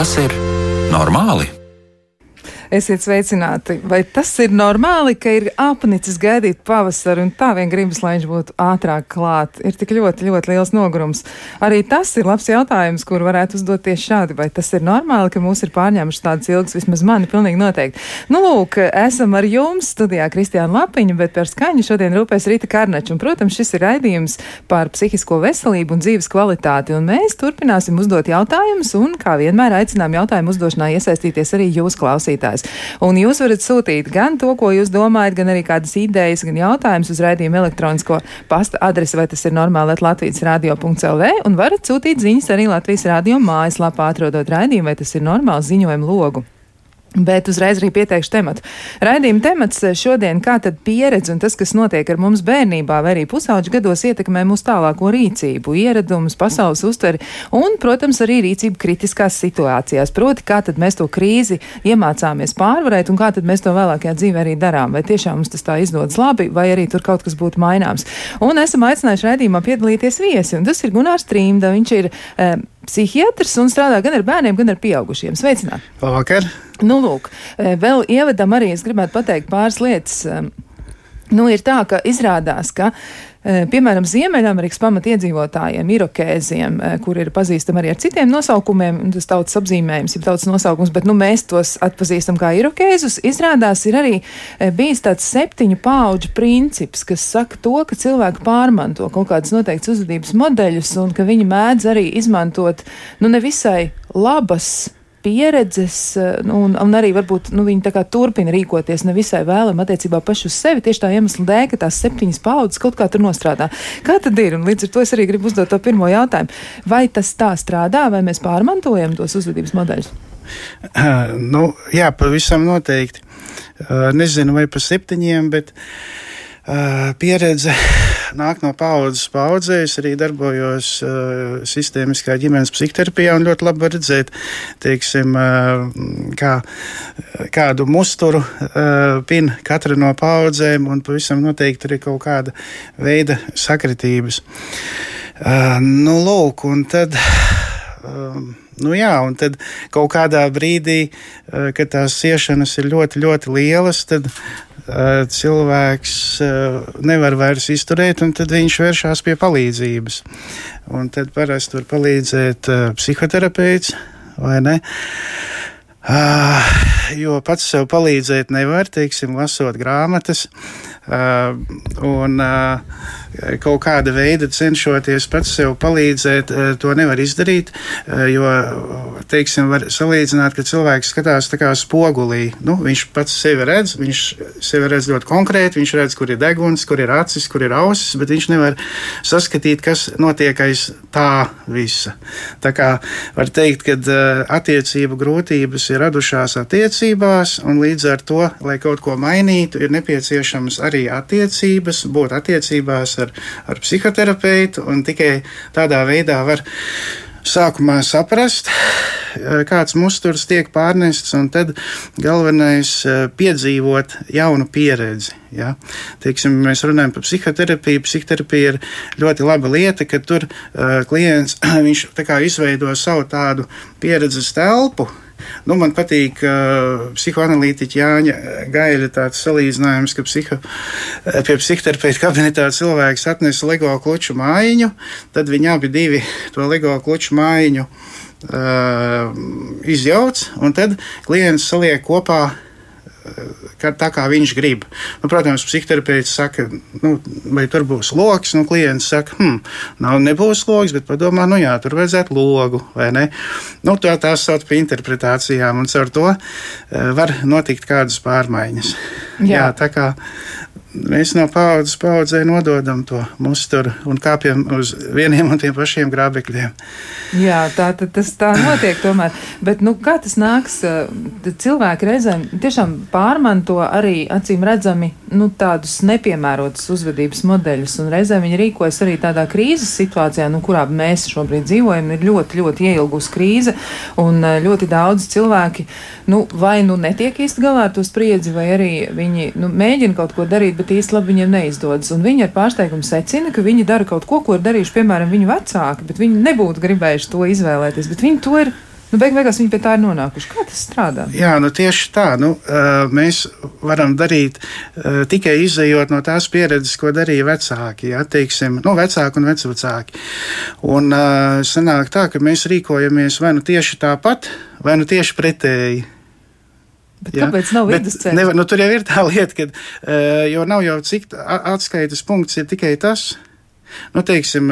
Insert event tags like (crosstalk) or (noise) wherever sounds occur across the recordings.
Vai tas ir normāli? Esiet sveicināti. Vai tas ir normāli, ka ir apnicis gaidīt pavasaru un tā vien gribas, lai viņš būtu ātrāk klāt? Ir tik ļoti, ļoti liels nogurums. Arī tas ir labs jautājums, kur varētu uzdot tieši šādi. Vai tas ir normāli, ka mūs ir pārņēmuši tādas ilgas, vismaz mani pilnīgi noteikti. Nu, lūk, esam ar jums studijā Kristiāna Lapiņa, bet par skaņu šodien rūpēs Rīta Karnača. Un, protams, šis ir raidījums par psihisko veselību un dzīves kvalitāti. Un mēs turpināsim uzdot jautājumus un, kā vienmēr, aicinām jautājumu uzdošanā iesaistīties arī jūs klausītājs klausītājs. Un jūs varat sūtīt gan to, ko jūs domājat, gan arī kādas idejas, gan jautājumus uz raidījumu elektronisko pasta adresi, vai tas ir normāli Latvijas radio.lv, un varat sūtīt ziņas arī Latvijas radio mājaslapā, atrodot raidījumu, vai tas ir normāls ziņojumu logu. Bet uzreiz arī pieteikšu tematu. Raidījuma temats šodien - kā tad pieredze un tas, kas notiek ar mums bērnībā vai arī pusauģu gados ietekmē mūsu tālāko rīcību, ieradumus, pasaules uztveri un, protams, arī rīcību kritiskās situācijās. Proti, kā tad mēs to krīzi iemācāmies pārvarēt un kā tad mēs to vēlākajā dzīvē arī darām. Vai tiešām mums tas tā izdodas labi, vai arī tur kaut kas būtu maināms. Un esam aicinājuši raidījumā piedalīties viesi, un tas ir Gunārs Trīmda. Viņš ir um, psihiatrs un strādā gan ar bērniem, gan ar pieaugušiem. Sveicināti! Labvakar! Nu, lūk, e, vēl ievadam arī es gribētu pateikt pāris lietas. E, nu, ir tā, ka izrādās, ka e, Piemēram, Ziemeļamerikas pamatiedzīvotājiem, irokēziem, kur ir pazīstami arī ar citiem nosaukumiem, tas tautas apzīmējums, ir tautas nosaukums, bet nu, mēs tos atpazīstam kā irokēzus, izrādās ir arī bijis tāds septiņu pauģu princips, kas saka to, ka cilvēki pārmanto kaut kādas noteiktas uzvedības modeļus un ka viņi mēdz arī izmantot, nu, nevisai labas pieredzes, eh, nu, un, un arī varbūt nu, viņi turpina rīkoties nevisai vēlam attiecībā paši uz sevi tieši tā iemesla dēļ, ka tās septiņas paudzes kaut kā tur nostrādā. Kā tad ir? Un līdz ar to es arī gribu uzdot to pirmo jautājumu. Vai tas tā strādā, vai mēs pārmantojam tos uzvedības modeļus? (clears throat) Nu, jā, pavisam noteikti. Uh, nezinu, vai pa septiņiem, bet uh, pieredze nāk no paudzes paudzē. Es arī darbojos uh, sistēmiskā ģimenes psihoterapijā un ļoti labi redzēt, teiksim, uh, kā, kādu musturu uh, pin katra no paudzēm un pavisam noteikti arī kaut kāda veida sakritības. Uh, nu, lūk, un tad. Um, Nu jā, un tad kaut kādā brīdī, kad tās ciešanas ir ļoti, ļoti lielas, tad Eh, cilvēks eh, nevar vairs izturēt, un tad viņš vēršas pie palīdzības. Un tad parasti var palīdzēt eh, psihoterapeits vai ne. Uh, jo pats sev palīdzēt nevar, teiksim, lasot grāmatas. Uh, un uh, kaut kāda veida cenšoties pats sev palīdzēt, uh, to nevar izdarīt. Jo, teiksim, var salīdzināt, ka cilvēks skatās tā kā spogulī. Nu, viņš pats sevi redz, viņš sevi redz ļoti konkrēti, viņš redz, kur ir deguns, kur ir acis, kur ir ausis, bet viņš nevar saskatīt, kas notiek aiz tā visa. Tā kā var teikt, ka attiecību grūtības ir radušās attiecībās, un līdz ar to, lai kaut ko mainītu, ir nepieciešams arī attiecības, būt attiecībās ar, ar psihoterapeitu, un tikai tādā veidā var sākumā saprast, kāds musturs tiek pārnests, un tad galvenais eh, piedzīvot jaunu pieredzi. Ja? Teiksim, mēs runājam par psihoterapiju. Psihoterapija ir ļoti laba lieta, ka tur uh, klients (clears throat) izveido savu tādu pieredzes telpu, Nu, man patīk uh, psihoanalītiķa Jāņa Gaļa tāds salīdzinājums, ka psiho, pie psihoterapeita kabinetā cilvēks atnesa LEGO kluču mājiņu, tad viņi abi divi to LEGO kluču mājiņu uh, izjauc, un tad klients saliek kopā tā kā viņš grib. Nu, protams, psihoterapeits saka, nu, vai tur būs loks, nu, klients saka, hm, nav, nebūs loks, bet padomā, nu jā, tur vajadzētu logu? Nu, tā tās sauc par interpretācijām, un caur to uh, var notikt kādas pārmaiņas. Jā, jā tā kā mēs no paudzes paudzē nododam to musturu un kāpjam uz vieniem un tiem pašiem grābekļiem. Jā, tā tas tā notiek tomēr. Bet nu, kā tas nāks? Cilvēki reizēm tiešām pārmanto arī acīm redzami nu, tādus nepiemērotus uzvedības modeļus, un reizēm viņi rīkojas arī tādā krīzes situācijā, nu, kurā mēs šobrīd dzīvojam. Ir ļoti, ļoti ieilgus krīze, un ļoti daudz cilvēki nu, vai nu netiek īsti galā ar to spriedzi, vai arī viņi nu, mēģina kaut ko darīt bet īsti labi viņiem neizdodas. Un viņi ar pārsteigumu secina, ka viņi dara kaut ko, ko ir darījuši, piemēram, viņu vecāki, bet viņi nebūtu gribējuši to izvēlēties, bet viņi to ir Nu, beig beigās viņi pie tā ir nonākuši. Kā tas strādā? Jā, nu tieši tā. Nu, mēs varam darīt tikai izējot no tās pieredzes, ko darīja vecāki. Jā, teiksim, nu, vecāki un vecvecāki. Un sanāk tā, ka mēs rīkojamies vai nu tieši tāpat, vai nu tieši pretēji. Bet jā. kāpēc nav vidusceļš? Nu, tur jau ir tā lieta, ka uh, nav jau cik atskaites punkts ir tikai tas. Nu, teiksim,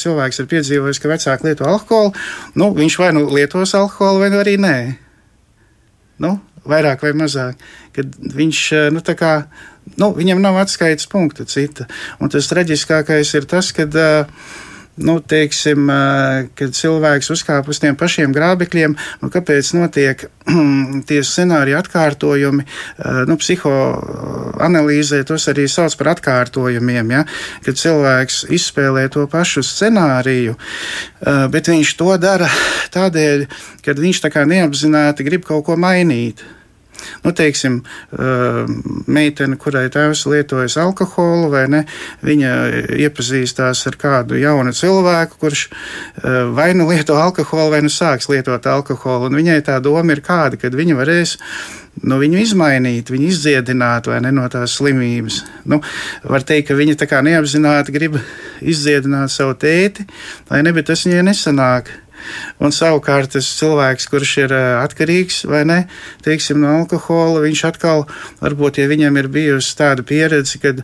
cilvēks ir piedzīvojis, ka vecāki lieto alkoholu. Nu, viņš vai nu lietos alkoholu, vai nu arī nē. Nu, vairāk vai mazāk. Kad viņš, nu, tā kā, nu, viņam nav atskaites punkta cita. Un tas traģiskākais ir tas, kad. Uh, nu, teiksim, kad cilvēks uzkāpa uz tiem pašiem grābekļiem, nu, kāpēc notiek (clears throat) tie scenāriju atkārtojumi, nu, psihoanalīzē tos arī sauc par atkārtojumiem, ja, kad cilvēks izspēlē to pašu scenāriju, bet viņš to dara tādēļ, ka viņš tā kā neapzināti grib kaut ko mainīt. Nu, teiksim, meitene, kurai tēvs lietojas alkoholu, vai ne, viņa iepazīstās ar kādu jaunu cilvēku, kurš vai nu lieto alkoholu, vai nu sāks lietot alkoholu. Un viņai tā doma ir kāda, kad viņa varēs nu, viņu izmainīt, viņu izdziedināt ne no tās slimības. Nu, var teikt, ka viņa neapzināti grib izdziedināt savu tēti, vai ne, bet tas viņai nesanāk. Un savukārt tas cilvēks, kurš ir atkarīgs vai ne, teiksim, no alkohola, viņš atkal, varbūt, ja viņam ir bijusi tāda pieredze, kad,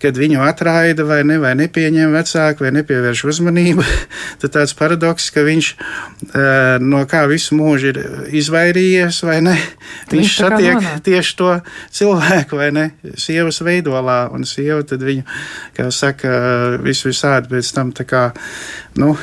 kad viņu atraida vai, ne, vai nepieņem vecāki vai nepievērš uzmanību, (laughs) tad tāds paradoks, ka viņš no kā visu mūžu ir izvairījies vai ne, viņš satiek tieši to cilvēku vai ne, sievas veidolā, un sieva tad viņu, kā saka, visu visādi pēc tam tā kā, nu,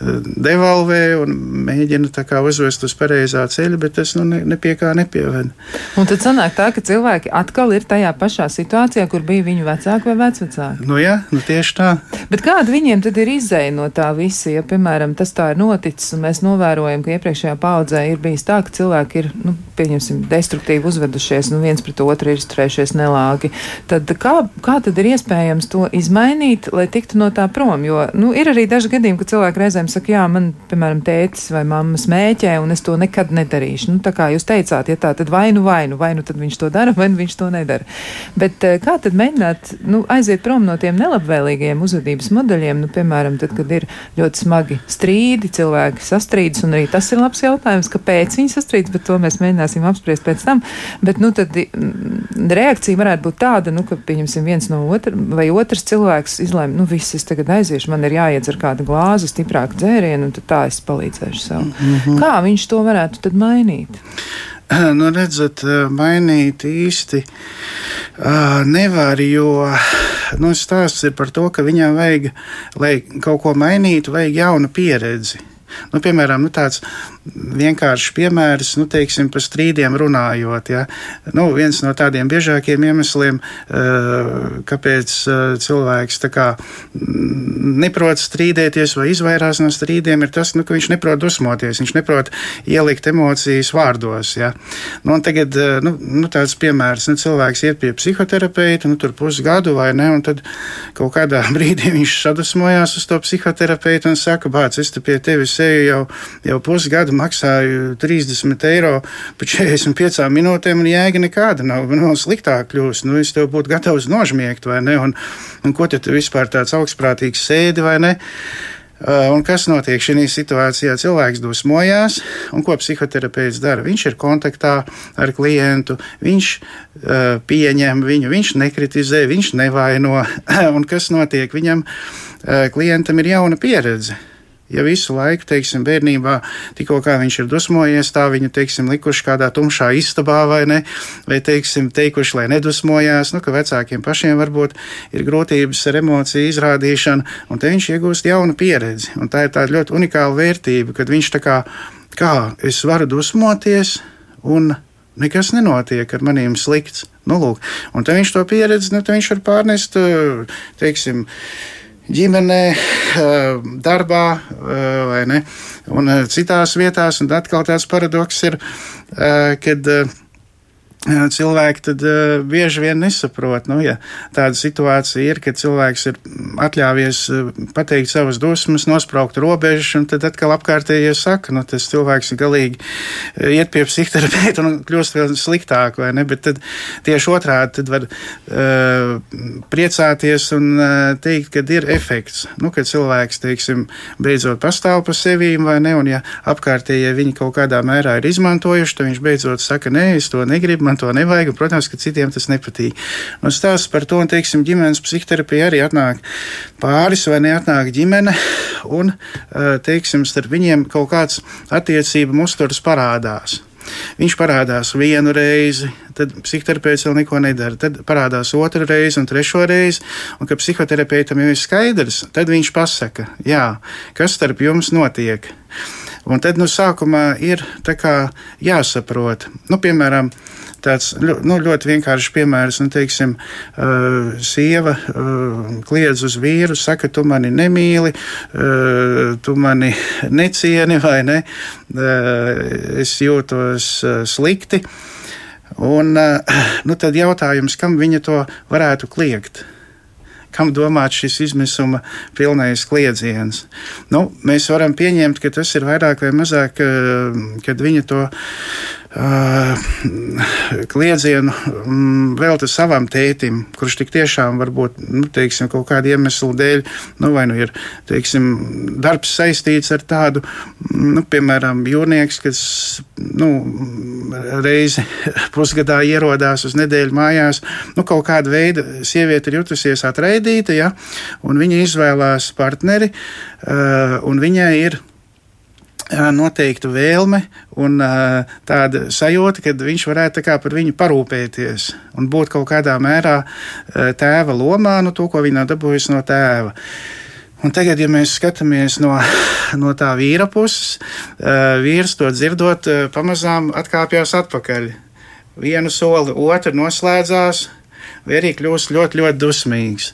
devalvē un mēģina uzvest uz pareizā ceļa, bet tas nu, ne, ne pie kā nepieved. Un tad sanāk tā, ka cilvēki atkal ir tajā pašā situācijā, kur bija viņu vecāki vai vecvecāki. Nu jā, nu tieši tā. Bet kāda viņiem tad ir izēja no tā visa, ja, piemēram, tas tā ir noticis un mēs novērojam, ka iepriekšējā paudzē ir bijis tā, ka cilvēki ir, nu, pieņemsim, destruktīvi uzvedušies, nu viens pret otru ir izturējušies nelāgi. Tad kā, kā tad ir iespējams to izmainīt, lai tiktu no tā prom? Jo, nu, ir arī daži gadījumi, ka cilvēki reizēm saka, jā, man, piemēram, tētis vai mamma smēķē, un es to nekad nedarīšu. Nu, tā kā jūs teicāt, ja tā, tad vai nu vai nu, vai nu tad viņš to dara, vai nu viņš to nedara. Bet eh, kā tad mēģināt nu, aiziet prom no tiem nelabvēlīgiem uzvedības modeļiem, nu, piemēram, tad, kad ir ļoti smagi strīdi, cilvēki sastrīdas, un arī tas ir labs jautājums, kāpēc viņi sastrīdas, bet to mēs mēģināsim apspriest pēc tam. Bet, nu, tad mm, reakcija varētu būt tāda, nu, ka, pieņemsim, viens no otra vai otrs cilvēks izlēma, nu, viss, es tagad aiziešu, man ir jāiedzer kāda glāze, stiprāk dzērienu, un tā es palīdzēšu sev. Mm -hmm. Kā viņš to varētu tad mainīt? (clears throat) Nu, redzat, mainīt īsti nevar, jo nu, stāsts ir par to, ka viņam vajag, lai kaut ko mainītu, vajag jaunu pieredzi. Nu, piemēram, nu, tāds vienkāršs piemērs, nu, teiksim, par strīdiem runājot. Ja? Nu, viens no tādiem biežākiem iemesliem, eh, kāpēc eh, cilvēks kā, neprot strīdēties vai izvairās no strīdiem, ir tas, nu, ka viņš neprot dusmoties, viņš neprot ielikt emocijas vārdos. Ja? Nu, tagad eh, nu, nu, tāds piemērs, nu, cilvēks iet pie psihoterapeita, nu, tur pusgadu vai ne, un tad kaut kādā (laughs) brīdī viņš sadusmojās uz to psihoterapeitu un saka, bāc, es te pie tevis eju jau, jau pusgadu maksāju 30 eiro par 45 minūtēm, un jēga nekāda nav. Man vēl sliktāk kļūst. Nu, es tev būtu gatavs nožmiegt, vai ne? Un, un ko tu vispār tāds augstprātīgs sēdi, vai ne? Uh, un kas notiek šajā situācijā? Cilvēks dusmojās, un ko psihoterapeits dara? Viņš ir kontaktā ar klientu, viņš uh, pieņem viņu, viņš nekritizē, viņš nevaino. (coughs) un kas notiek? Viņam, uh, klientam ir jauna pieredze. Ja visu laiku, teiksim, bērnībā tikko kā viņš ir dusmojies, tā viņu, teiksim, likuši kādā tumšā istabā vai ne, vai, teiksim, teikuši, lai nedusmojās, nu, ka vecākiem pašiem varbūt ir grūtības ar emociju izrādīšanu, un te viņš iegūst jaunu pieredzi. Un tā ir tāda ļoti unikāla vērtība, kad viņš tā kā, kā es varu dusmoties un nekas nenotiek ar maniem slikts. Nu, lūk. un tad viņš to pieredzi, nu, viņš var pārnest, teiksim, ģimenē, eh, darbā eh, vai ne, un eh, citās vietās. Un atkal tāds paradoks ir, kad cilvēki tad uh, bieži vien nesaprot. Nu, ja tāda situācija ir, ka cilvēks ir atļāvies uh, pateikt savas dusmas, nospraukt robežas, un tad atkal apkārtējie saka, nu, tas cilvēks ir galīgi uh, iet pie psihoterapeita un kļūst vēl sliktāk, vai ne? Bet tad tieši otrādi tad var priecāties un teikt, ka ir efekts. Nu, kad cilvēks, teiksim, beidzot pastāv pa sevīm, vai ne, un ja apkārtējie viņi kaut kādā mērā ir izmantojuši, tad viņš beidzot saka, nē, es to negribu man to nevajag, un, protams, ka citiem tas nepatīk. Un stāsts par to, un, teiksim, ģimenes psihoterapija arī atnāk pāris vai neatnāk ģimene, un, teiksim, starp viņiem kaut kāds attiecību musturs parādās. Viņš parādās vienu reizi, tad psihoterapeits vēl neko nedara. Tad parādās otru reizi un trešo reizi, un kad psihoterapeitam jau ir skaidrs, tad viņš pasaka, jā, kas starp jums notiek. Un tad nu, sākumā ir jāsaprot, nu, piemēram, tāds nu, ļoti vienkāršs piemērs. Nu, teiksim, uh, sieva uh, kliedz uz vīru, saka, tu mani nemīli, uh, tu mani necieni vai ne, es jūtos slikti. Un, nu, tad jautājums, kam viņa to varētu kliegt? Kam domāts šis izmisuma pilnais kliedziens. Nu, mēs varam pieņemt, ka tas ir vairāk vai mazāk, eh, kad viņa to Uh, kliedzienu um, velta savam tētim, kurš tik tiešām varbūt nu, teiksim, kaut kāda iemesla dēļ, nu, vai nu ir teiksim, darbs saistīts ar tādu, nu, piemēram, jūrnieks, kas nu, reizi (laughs) pusgadā ierodās uz nedēļu mājās, nu, kaut kāda veida sieviete ir jutusies atraidīta, ja, un viņa izvēlās partneri, un viņai ir noteiktu vēlme un tāda sajūta, ka viņš varētu par viņu parūpēties un būt kaut kādā mērā tēva lomā, nu, to, ko viņa dabūjusi no tēva. Un tagad, ja mēs skatāmies no, no tā vīra puses, vīrs to dzirdot, pamazām atkāpjas atpakaļ. Vienu soli, otru noslēdzās, vai arī kļūst ļoti, ļoti dusmīgs.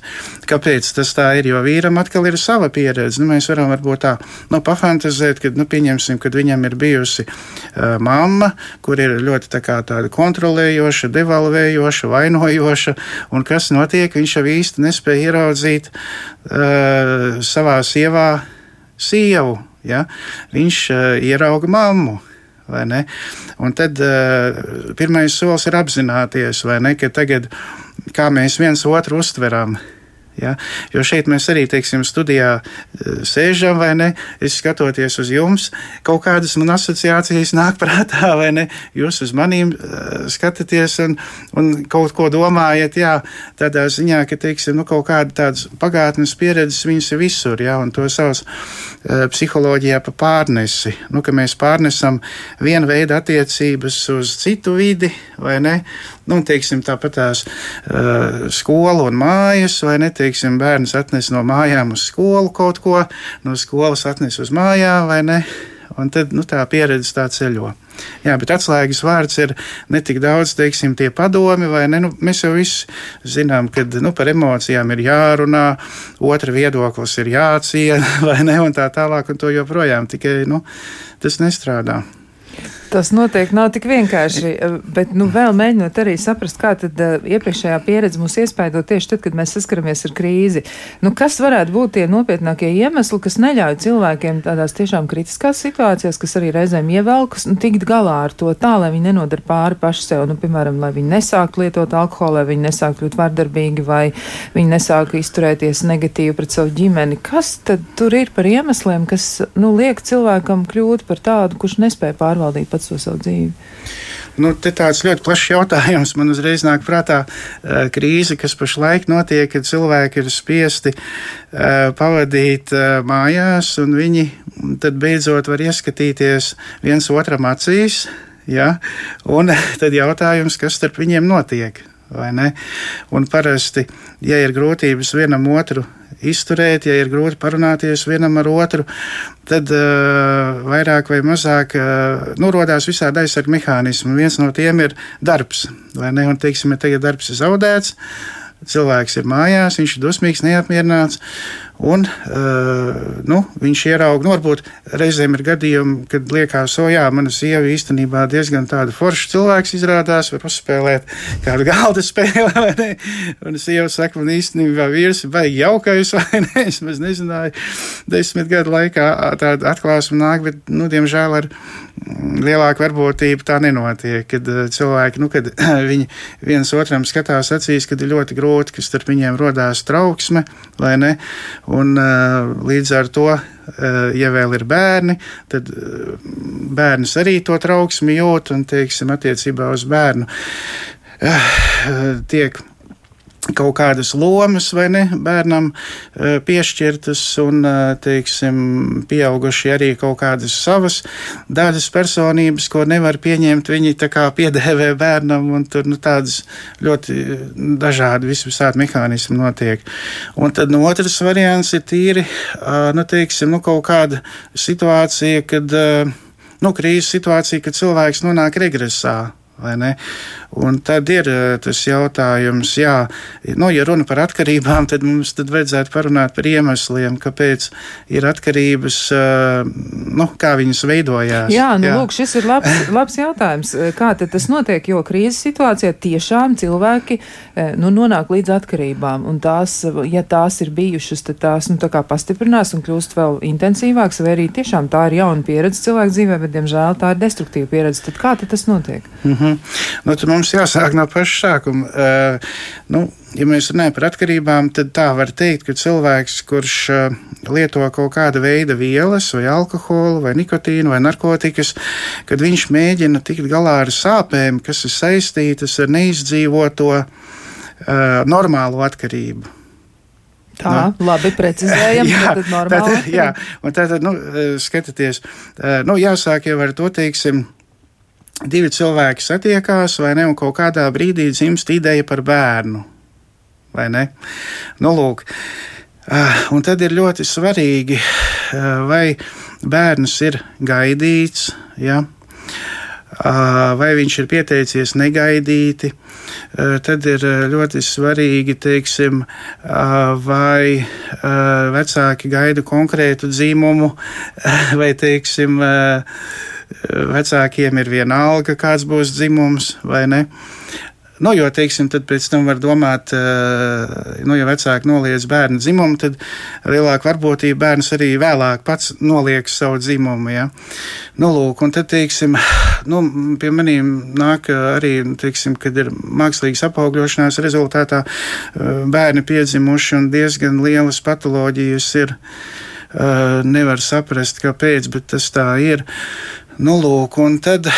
Kāpēc tas tā ir? Jo vīram atkal ir sava pieredze. Nu, mēs varam varbūt tā nu, pafantazēt, kad nu, pieņemsim, kad viņam ir bijusi uh, mamma, kur ir ļoti tā kā, tāda kontrolējoša, devalvējoša, vainojoša, un kas notiek, viņš jau īsti nespēja ieraudzīt uh, savā sievā sievu. Ja? Viņš uh, ierauga mammu. Un tad uh, pirmais solis ir apzināties, ne, ka tagad kā mēs viens otru uztveram. Ja? Jo šeit mēs arī, teiksim, studijā eh, sēžam, vai ne? Es skatoties uz jums, kaut kādas man asociācijas nāk (laughs) prātā, vai ne? Jūs uz manīm uh, skatāties un, un kaut ko domājat, jā, tādā ziņā, ka, teiksim, nu, kaut kāda tādas pagātnes pieredzes viņas ir visur, jā, un to savas uh, psiholoģijā pa pārnesi. Nu, ka mēs pārnesam vienu veidu attiecības uz citu vidi, vai ne? Nu, teiksim, tāpat tās uh, skola un mājas, vai ne, teiksim, bērns atnes no mājām uz skolu kaut ko, no skolas atnes uz mājām, vai ne, un tad, nu, tā pieredze tā ceļo. Jā, bet atslēgas vārds ir ne tik daudz, teiksim, tie padomi, vai ne? Nu, mēs jau visi zinām, ka nu, par emocijām ir jārunā, otra viedoklis ir jāciena, (laughs) vai ne? Un tā tālāk, un to joprojām tikai nu, tas nestrādā. Tas noteikti nav tik vienkārši, eh, bet nu, vēl mēģinot arī saprast, kā tad uh, iepriekšējā pieredze mūs iespaido tieši tad, kad mēs saskaramies ar krīzi. Nu, kas varētu būt tie nopietnākie iemesli, kas neļauj cilvēkiem tādās tiešām kritiskās situācijās, kas arī reizēm ievelkas, nu, tikt galā ar to tā, lai viņi nenodara pāri paši sev, nu, piemēram, lai viņi nesāk lietot alkoholu, lai viņi nesāk kļūt vardarbīgi, vai viņi nesāk izturēties negatīvi pret savu ģimeni. Kas tad tur ir par iemesliem, kas, nu, liek cilvēkam kļūt par tādu, kurš nespēja pārvaldīt pats to savu dzīvi? Nu, tāds ļoti plašs jautājums. Man uzreiz nāk prātā krīze, kas pašlaik notiek, kad cilvēki ir spiesti pavadīt mājās, un viņi tad beidzot var ieskatīties viens otram acīs. Ja? Un (laughs) tad jautājums, kas starp viņiem notiek? Un parasti, ja ir grūtības vienam otru izturēt, ja ir grūti parunāties vienam ar otru, tad uh, vairāk vai mazāk uh, nu, rodās visādi aizsardzības mehānismi. Viens no tiem ir darbs. Ne? Un, teiksim, ja tagad darbs ir zaudēts, cilvēks ir mājās, viņš ir dusmīgs, neapmierināts. Un, uh, nu, viņš ieraudzīja, nu, varbūt reizēm ir gadījumi, kad liekas, o, jā, mana sieva īstenībā diezgan tāda forša cilvēks izrādās, var uzspēlēt kādu galda (laughs) spēli, ne? Un sieva saka, man īstenībā vīrs ir baigi jaukais, (laughs) vai ne? Es nezināju, desmit gadu laikā tāda atklāsme nāk, bet, nu, diemžēl ar lielāka varbūtība tā nenotiek. Kad cilvēki, nu, kad (clears throat) viņi viens otram skatās acīs, kad ir ļoti grūti, ka starp viņiem rodās trauksme, vai ne? Un līdz ar to, ja vēl ir bērni, tad bērns arī to trauksmi jūt un, teiksim, attiecībā uz bērnu tiek kaut kādas lomas vai ne bērnam eh, piešķirtas, un, eh, teiksim, pieauguši arī kaut kādas savas daļas personības, ko nevar pieņemt. Viņi tā kā piedēvē bērnam, un tur nu, tādas ļoti dažādi visvisādi mehānismi notiek. Un tad no otrs variants ir tīri, nu, teiksim, nu, kaut kāda situācija, kad, nu, krīzes situācija, kad cilvēks nonāk regresā Un tad ir eh, tas jautājums, jā, nu, ja runa par atkarībām, tad mums tad vajadzētu parunāt par iemesliem, kāpēc ir atkarības, eh, nu, kā viņas veidojās. Jā, nu, jā. lūk, šis ir labs, (laughs) labs jautājums. Kā tad tas notiek, jo krīzes situācijā tiešām cilvēki eh, nu, nonāk līdz atkarībām, un tās, ja tās ir bijušas, tad tās, nu, tā kā pastiprinās un kļūst vēl intensīvāks, vai arī tiešām tā ir jauna pieredze cilvēku dzīvē, bet, diemžēl, tā ir destruktīva pieredze. Tad kā tad tas notiek? Mm -hmm. Nu, mums jāsāk no paša sākuma. Uh, nu, ja mēs runājam par atkarībām, tad tā var teikt, ka cilvēks, kurš uh, lieto kaut kāda veida vielas, vai alkoholu, vai nikotīnu, vai narkotikas, kad viņš mēģina tikt galā ar sāpēm, kas ir saistītas ar neizdzīvoto uh, normālo atkarību. Tā, nu, labi, precizējam, (laughs) jā, tad normāli. Tātad, jā, un tātad, nu, skatieties, nu, jāsāk jau ar to, teiksim, divi cilvēki satiekās, vai ne, un kaut kādā brīdī dzimst ideja par bērnu. Vai ne? Nu, lūk. Ah, un tad ir ļoti svarīgi, ah, vai bērns ir gaidīts, ja? Ah, vai viņš ir pieteicies negaidīti. Tad ir ļoti svarīgi, teiksim, vai vecāki gaida konkrētu dzīmumu, (laughs) vai, teiksim, vecākiem ir viena alga, kāds būs dzimums vai ne. Nu, jo, teiksim, tad pēc tam var domāt, eh, nu, ja vecāki noliedz bērnu dzimumu, tad lielāka varbūtība bērns arī vēlāk pats noliek savu dzimumu. Ja? Nu, lūk, un tad, teiksim, nu, pie maniem nāk arī, teiksim, kad ir mākslīgas apaugļošanās rezultātā eh, bērni piedzimuši un diezgan lielas patoloģijas ir. Eh, nevar saprast, kāpēc, bet tas tā ir. Nu, lūk, un tad,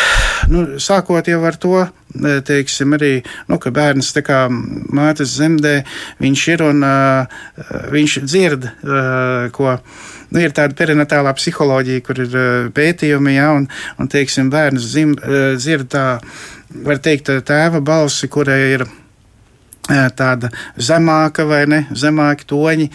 nu, sākot jau ar to, e, teiksim, arī, nu, ka bērns tā kā mātes zemdē, viņš ir un uh, viņš dzird, uh, ko. Nu, ir tāda perinatālā psiholoģija, kur ir uh, pētījumi, ja, un, un teiksim, bērns zim, uh, dzird tā, var teikt, tēva balsi, kurai ir tāda zemāka vai ne, zemāki toņi,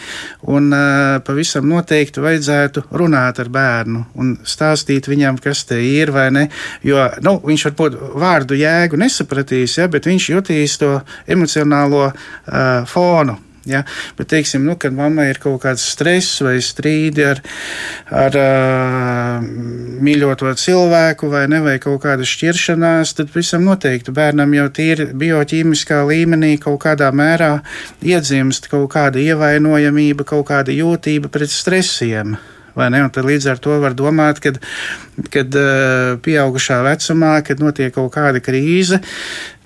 un uh, pavisam noteikti vajadzētu runāt ar bērnu un stāstīt viņam, kas te ir vai ne, jo, nu, viņš varbūt vārdu jēgu nesapratīs, ja, bet viņš jutīs to emocionālo uh, fonu. Ja? Bet, teiksim, nu, kad mammai ir kaut kāds stress vai strīdi ar, ar uh, mīļoto cilvēku vai, ne, vai kaut kāda šķiršanās, tad visam noteikti bērnam jau tīri bioķīmiskā līmenī kaut kādā mērā iedzimst kaut kāda ievainojamība, kaut kāda jūtība pret stresiem. Tad līdz ar to var domāt, ka, kad uh, pieaugušā vecumā, kad notiek kaut kāda krīze,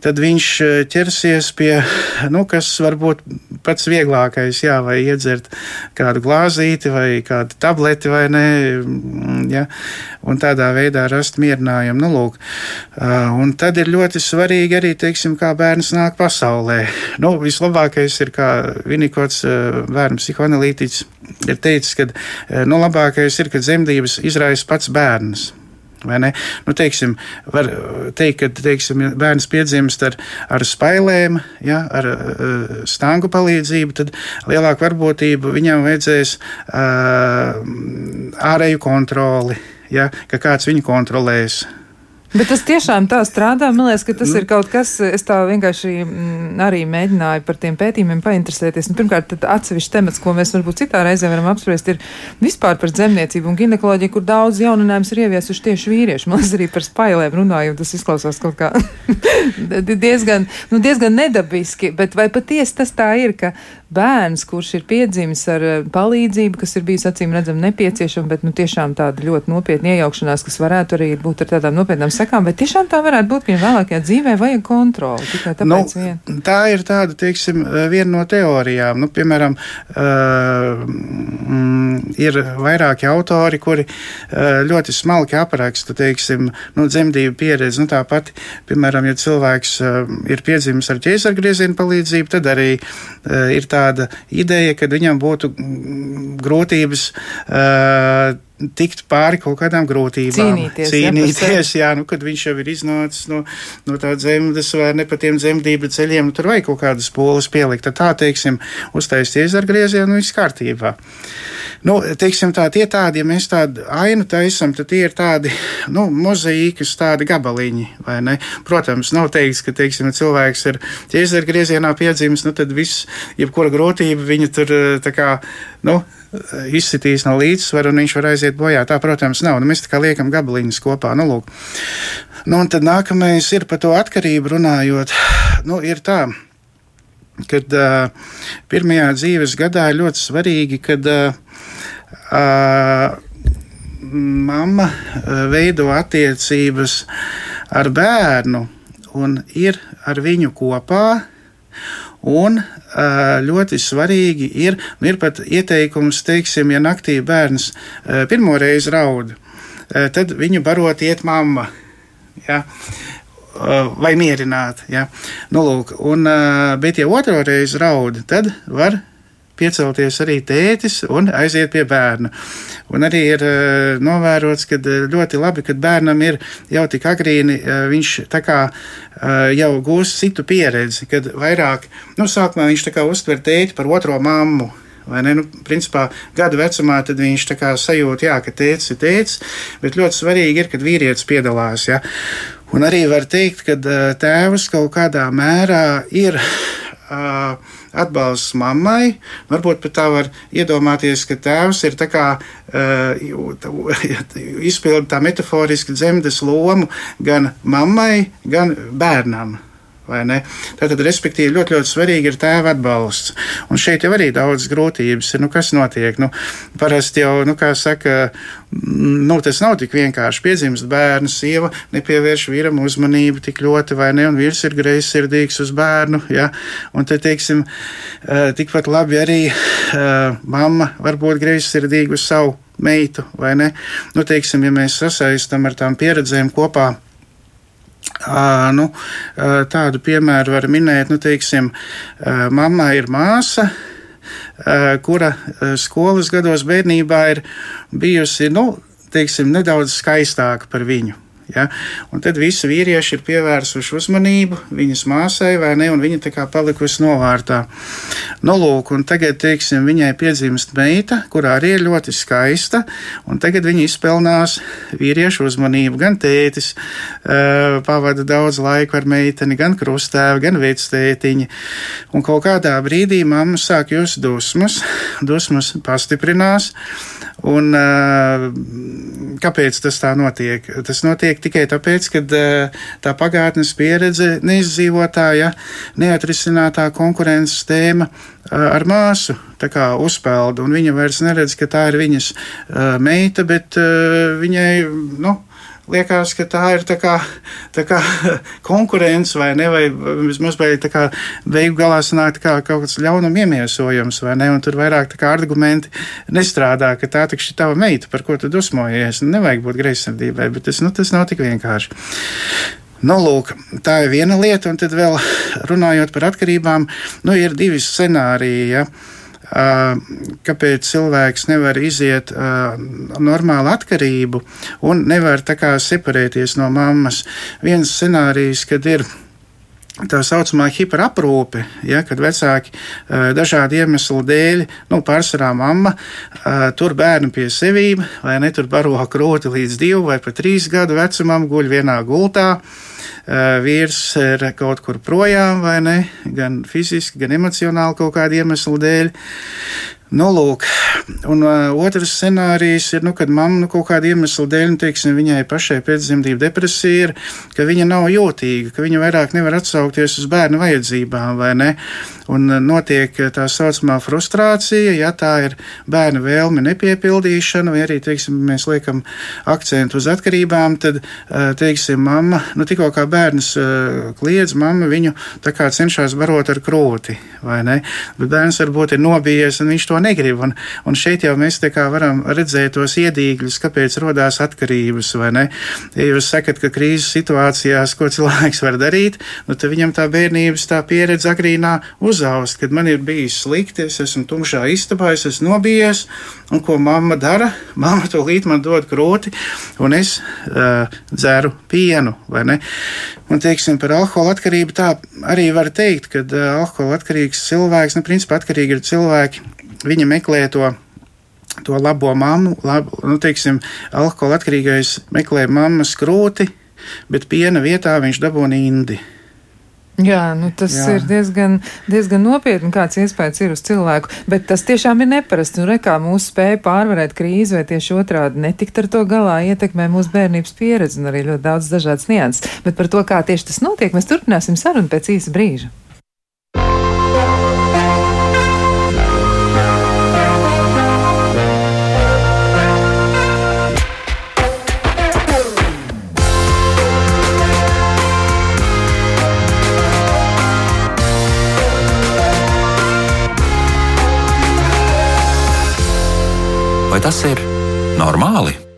tad viņš eh, ķersies pie, nu, kas varbūt pats vieglākais, jā, vai iedzert kādu glāzīti vai kādu tableti vai nē, mm, ja, un tādā veidā rast mierinājumu. Nu, lūk, un tad ir ļoti svarīgi arī, teiksim, kā bērns nāk pasaulē. Nu, vislabākais ir, kā Vinikots, bērnu psihoanalītiķis, ir teicis, ka, nu, labākais ir, kad dzemdības izraisa pats bērns. Nu, teiksim, var teikt, ka teiksim, bērns piedzimst ar, ar spailēm, ja, ar uh, stāgu palīdzību, tad lielāka varbūtība viņam vajadzēs uh, ārēju kontroli, ja, ka kāds viņu kontrolēs. Bet tas tiešām tā strādā. Man liekas, ka tas nu. ir kaut kas, es tā vienkārši mm, arī mēģināju par tiem pētījumiem painteresēties. Un, pirmkārt, atsevišķi temats, ko mēs varbūt citā reizē varam apspriest, ir vispār par zemniecību un ginekoloģiju, kur daudz jauninājums ir ieviesuši tieši vīrieši. Man liekas, arī par spailēm runājot, tas izklausās kaut kā (laughs) diezgan, nu, diezgan nedabiski. Bet vai patiesi tas tā ir, ka bērns, kurš ir piedzimis ar eh, palīdzību, kas ir bijis acīm redzam nepieciešama, bet nu, tiešām tāda ļoti nopietna iejaukšanās, kas varētu arī būt ar tādām nopietnām sekām, bet tiešām tā varētu būt, ka vēlākajā dzīvē vajag kontroli. Tikai tāpēc nu, vien. Tā ir tāda, teiksim, viena no teorijām. Nu, piemēram, uh, mm, ir vairāki autori, kuri uh, ļoti smalki apraksta, teiksim, nu, dzemdību pieredzi. Nu, tāpat, piemēram, ja cilvēks uh, ir piedzimis ar ķēzargriezienu palīdzību, tad arī uh, ir tāda ideja, ka viņam būtu grūtības uh, tikt pāri kaut kādām grūtībām. Cīnīties, Cīnīties jā, jā nu, kad viņš jau ir iznācis no, no tā dzemdas vai ne pa tiem dzemdību ceļiem, nu, tur vajag kaut kādas polas pielikt. Tad tā, teiksim, uztaisties ar griezienu, viss kārtībā. Nu, teiksim tā, tie tādi, ja mēs tādu ainu taisam, tad tie ir tādi, nu, mozaīkas tādi gabaliņi, vai ne? Protams, nav teikts, ka, teiksim, cilvēks ir ķēzara griezienā piedzimis, nu, tad viss, jebkura grūtība viņa tur tā kā, nu, izsitīs no līdzsvara un viņš var aiziet bojā. Tā, protams, nav. Nu, mēs tā kā liekam gabaliņus kopā. Nu, lūk. nu, un tad nākamais ir par to atkarību runājot. Nu, ir tā, kad uh, pirmajā dzīves gadā ir ļoti svarīgi, kad uh, uh, mamma veido attiecības ar bērnu un ir ar viņu kopā. Un ļoti svarīgi ir, nu ir pat ieteikums, teiksim, ja naktī bērns pirmo reizi raud, tad viņu barot iet mamma. Ja? Vai mierināt. Ja? Nu, lūk, un, bet, ja otro reizi raud, tad var piecelties arī tētis un aiziet pie bērna. Un arī ir uh, novērots, ka ļoti labi, kad bērnam ir jau tik agrīni, uh, viņš tā kā jau gūst citu pieredzi, kad vairāk, nu, sākumā viņš tā kā uztver tēti par otro mammu. Vai ne? Nu, principā gada vecumā viņš tā kā sajūt, jā, ka tēvs ir tēvs, bet ļoti svarīgi ir, kad vīrietis piedalās. Ja? Un arī var teikt, ka tēvs kaut kādā mērā ir. Uh, atbalsts mammai. Varbūt pat tā var iedomāties, ka tēvs ir tā kā uh, izpildīt tā metaforiski dzemdes lomu gan mammai, gan bērnam. Tātad, respektīvi, ļoti, ļoti svarīgi ir tēva atbalsts. Un šeit jau arī daudz grūtības ir. Nu, kas notiek? Nu, parasti jau, nu, kā saka, nu, tas nav tik vienkārši. Piedzimst bērns, sieva nepievērš vīram uzmanību tik ļoti, vai ne? Un vīrs ir greizsirdīgs uz bērnu. Ja? Un te, teiksim, tikpat labi arī mamma var būt greizsirdīga uz savu meitu, vai ne? Nu, teiksim, ja mēs sasaistam ar tām pieredzēm kopā Nu, tādu piemēru var minēt, nu, teiksim, mamma ir māsa, kura skolas gados bērnībā ir bijusi, nu, teiksim, nedaudz skaistāka par viņu. Ja? Un tad visi vīrieši ir pievērsuši uzmanību viņas māsai, vai ne, un viņa tā kā palikusi novārtā. Nu, lūk, un tagad, teiksim, viņai piedzimst meita, kurā arī ir ļoti skaista, un tagad viņa izpelnās vīriešu uzmanību. Gan tētis uh, pavada daudz laika ar meiteni, gan krustēvi, gan vectētiņi. Un kaut kādā brīdī mamma sāk just dusmas, dusmas pastiprinās. Un, uh, kāpēc tas tā notiek? Tas notiek tikai tāpēc, ka uh, tā pagātnes pieredze, neizdzīvotā, ja, neatrisinātā konkurences tēma uh, ar māsu uzpeld, un viņa vairs neredz, ka tā ir viņas meita, bet viņai, nu, liekas, ka tā ir tā kā, tā kā (laughs) konkurence vai ne, vai vismaz vai tā kā beigu galā sanāk kā kaut kāds ļaunuma iemiesojums vai ne, un tur vairāk tā kā argumenti nestrādā, ka tā ir tava meita, par ko tu dusmojies. Nu, nevajag būt greizsirdībai, bet tas, nu, tas nav tik vienkārši. Nu, lūk, tā ir viena lieta, un tad vēl runājot par atkarībām, nu, ir divi scenāriji. Ja? Kāpēc cilvēks nevar iziet normālu atkarību un nevar tā kā separēties no mammas. Viens scenārijs, kad ir tā saucamā hiperaprūpe, ja, kad vecāki dažādu iemeslu dēļ, nu, pārsvarā mamma, tur bērnu pie sevīm, vai ne tur baro kroti līdz divu vai pat trīs gadu vecumam, guļ vienā gultā. Vīrs ir kaut kur projām, vai ne? Gan fiziski, gan emocionāli kaut kādu iemeslu dēļ. Nu, lūk, un uh, otrs scenārijs ir, nu, kad mamma nu, kaut kāda iemesla dēļ, nu, teiksim, viņai pašai pēcdzemdību depresija ir, ka viņa nav jūtīga, ka viņa vairāk nevar atsaukties uz bērnu vajadzībām, vai ne? Un uh, notiek tā saucamā frustrācija, ja tā ir bērna vēlme nepiepildīšana, vai arī, teiksim, mēs liekam akcentu uz atkarībām, tad, uh, teiksim, mamma, nu, tikko kā bērns uh, kliedz, mamma viņu tā kā cenšas barot ar krūti, vai ne? Bet bērns varbūt ir nobijies un viņš to negrib. Un, un šeit jau mēs varam redzēt tos iedīgļus, kāpēc radās atkarības. Ja jūs sakat, ka krīzes situācijās, ko cilvēks var darīt, nu, tad viņam tā bērnības tā pieredze agrīnā uzaust, kad man ir bijis slikti, es esmu tumšā istabā, es esmu nobijies, un ko mamma dara? (laughs) Mamma to līdzi man dod krūti, un es uh, dzeru pienu. Un, teiksim, par alkohola atkarību tā arī var teikt, ka uh, alkohola atkarīgs cilvēks, nu, principā atkarīgi ir cilvēki, viņa meklē to to labo mammu. Labu, nu, teiksim, alkohola atkarīgais meklē mammas krūti, bet piena vietā viņš dabūna indi. Jā, nu tas Jā. ir diezgan, diezgan nopietni, kāds iespējas ir uz cilvēku, bet tas tiešām ir neparasti. Nu, re, kā mūsu spēja pārvarēt krīzi vai tieši otrādi netikt ar to galā ietekmē mūsu bērnības pieredzi un arī ļoti daudz dažādas nianses. Bet par to, kā tieši tas notiek, mēs turpināsim sarunu pēc īsa brīža. Vai tas ir normāli?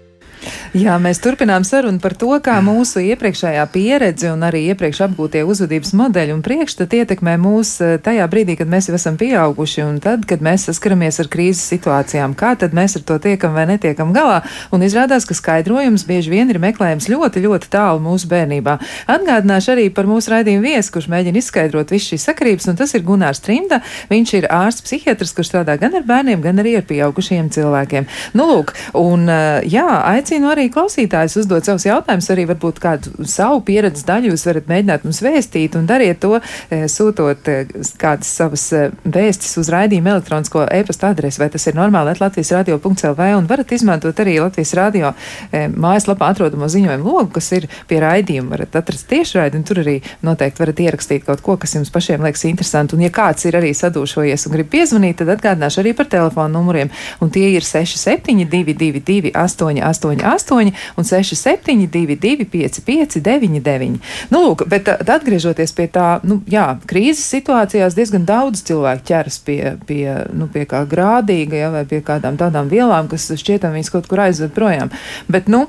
Jā, mēs turpinām sarunu par to, kā mūsu iepriekšējā pieredze un arī iepriekš apgūtie uzvedības modeļi un priekšstati ietekmē mūs eh, tajā brīdī, kad mēs jau esam pieauguši un tad, kad mēs saskaramies ar krīzes situācijām. Kā tad mēs ar to tiekam vai netiekam galā? Un izrādās, ka skaidrojums bieži vien ir meklējams ļoti, ļoti tālu mūsu bērnībā. Atgādināšu arī par mūsu raidījumu viesu, kurš mēģina izskaidrot visu šīs sakarības, un tas ir Gunārs Trimda. Viņš ir ārsts psihiatrs, kurš strādā gan ar bērniem, gan arī ar pieaugušiem cilvēkiem. Nu, lūk, un eh, jā, aicinu arī arī klausītājs uzdot savus jautājumus, arī varbūt kādu savu pieredzes daļu jūs varat mēģināt mums vēstīt un dariet to, e, sūtot e, kādas savas e, vēstis uz raidījumu elektronisko e-pasta adresi, vai tas ir normāli, Latvijas radio.lv un varat izmantot arī Latvijas radio mājaslapā atrodamo ziņojumu logu, kas ir pie raidījuma. Varat atrast tiešraidi un tur arī noteikti varat ierakstīt kaut ko, kas jums pašiem liekas interesanti. Un ja kāds ir arī sadūšojies un grib piezvanīt, tad atgādināšu arī par telefonu numuriem. Un tie ir 6722 888 8 un 672, 559, 99. Nu, lūk, bet tad atgriežoties pie tā, nu, jā, krīzes situācijās diezgan daudz cilvēku ķeras pie, pie, nu, pie kā grādīga, ja, vai pie kādām tādām vielām, kas šķietam viņas kaut kur aizved projām. Bet, nu,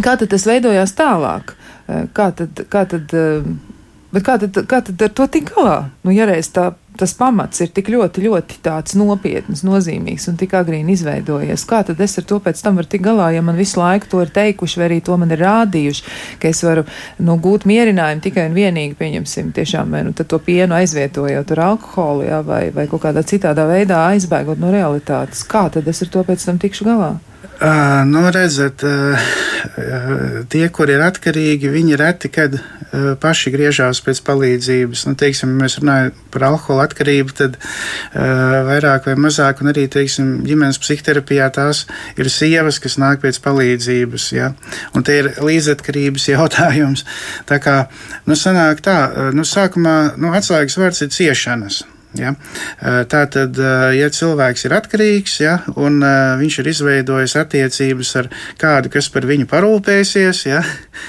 kā tad tas veidojās tālāk? Kā tad, kā tad Bet kā tad, kā tad ar to tik galā? Nu, ja reiz tā, tas pamats ir tik ļoti, ļoti tāds nopietns, nozīmīgs un tik agrīni izveidojies, kā tad es ar to pēc tam varu tik galā, ja man visu laiku to ir teikuši, vai arī to man ir rādījuši, ka es varu nu, gūt mierinājumu tikai un vienīgi, pieņemsim, tiešām vai nu to pienu aizvietojot ar alkoholu, jā, vai, vai kaut kādā citādā veidā aizbēgot no realitātes. Kā tad es ar to pēc tam tikšu galā? Uh, nu, redzat, uh, tie, kur ir atkarīgi, viņi reti kad uh, paši griežās pēc palīdzības. Nu, teiksim, mēs runājam par alkohola atkarību, tad vairāk vai mazāk, un arī teiksim, ģimenes psihoterapijā tās ir sievas, kas nāk pēc palīdzības. Ja? Un te ir līdzatkarības (laughs) jautājums. Tā kā nu, sanāk tā, nu, sākumā nu, atslēgas vārds ir ciešanas. Ja? Tā tad, ja cilvēks ir atkarīgs ja, un viņš ir izveidojis attiecības ar kādu, kas par viņu parūpēsies, ja,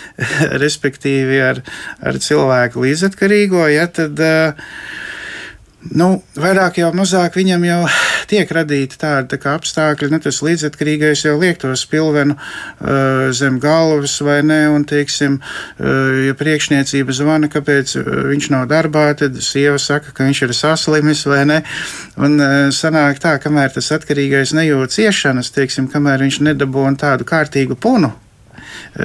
(laughs) respektīvi ar, ar cilvēku līdzatkarīgo, ja, tad Nu, vairāk jau mazāk viņam jau tiek radīti tādi tā apstākļi, ne tas līdzatkarīgais jau liek to spilvenu uh, zem galvas vai ne, un, teiksim, uh, ja priekšniecība zvana, kāpēc viņš nav darbā, tad sieva saka, ka viņš ir saslimis vai ne, un uh, sanāk tā, kamēr tas atkarīgais nejūt ciešanas, teiksim, kamēr viņš nedabūna tādu kārtīgu punu,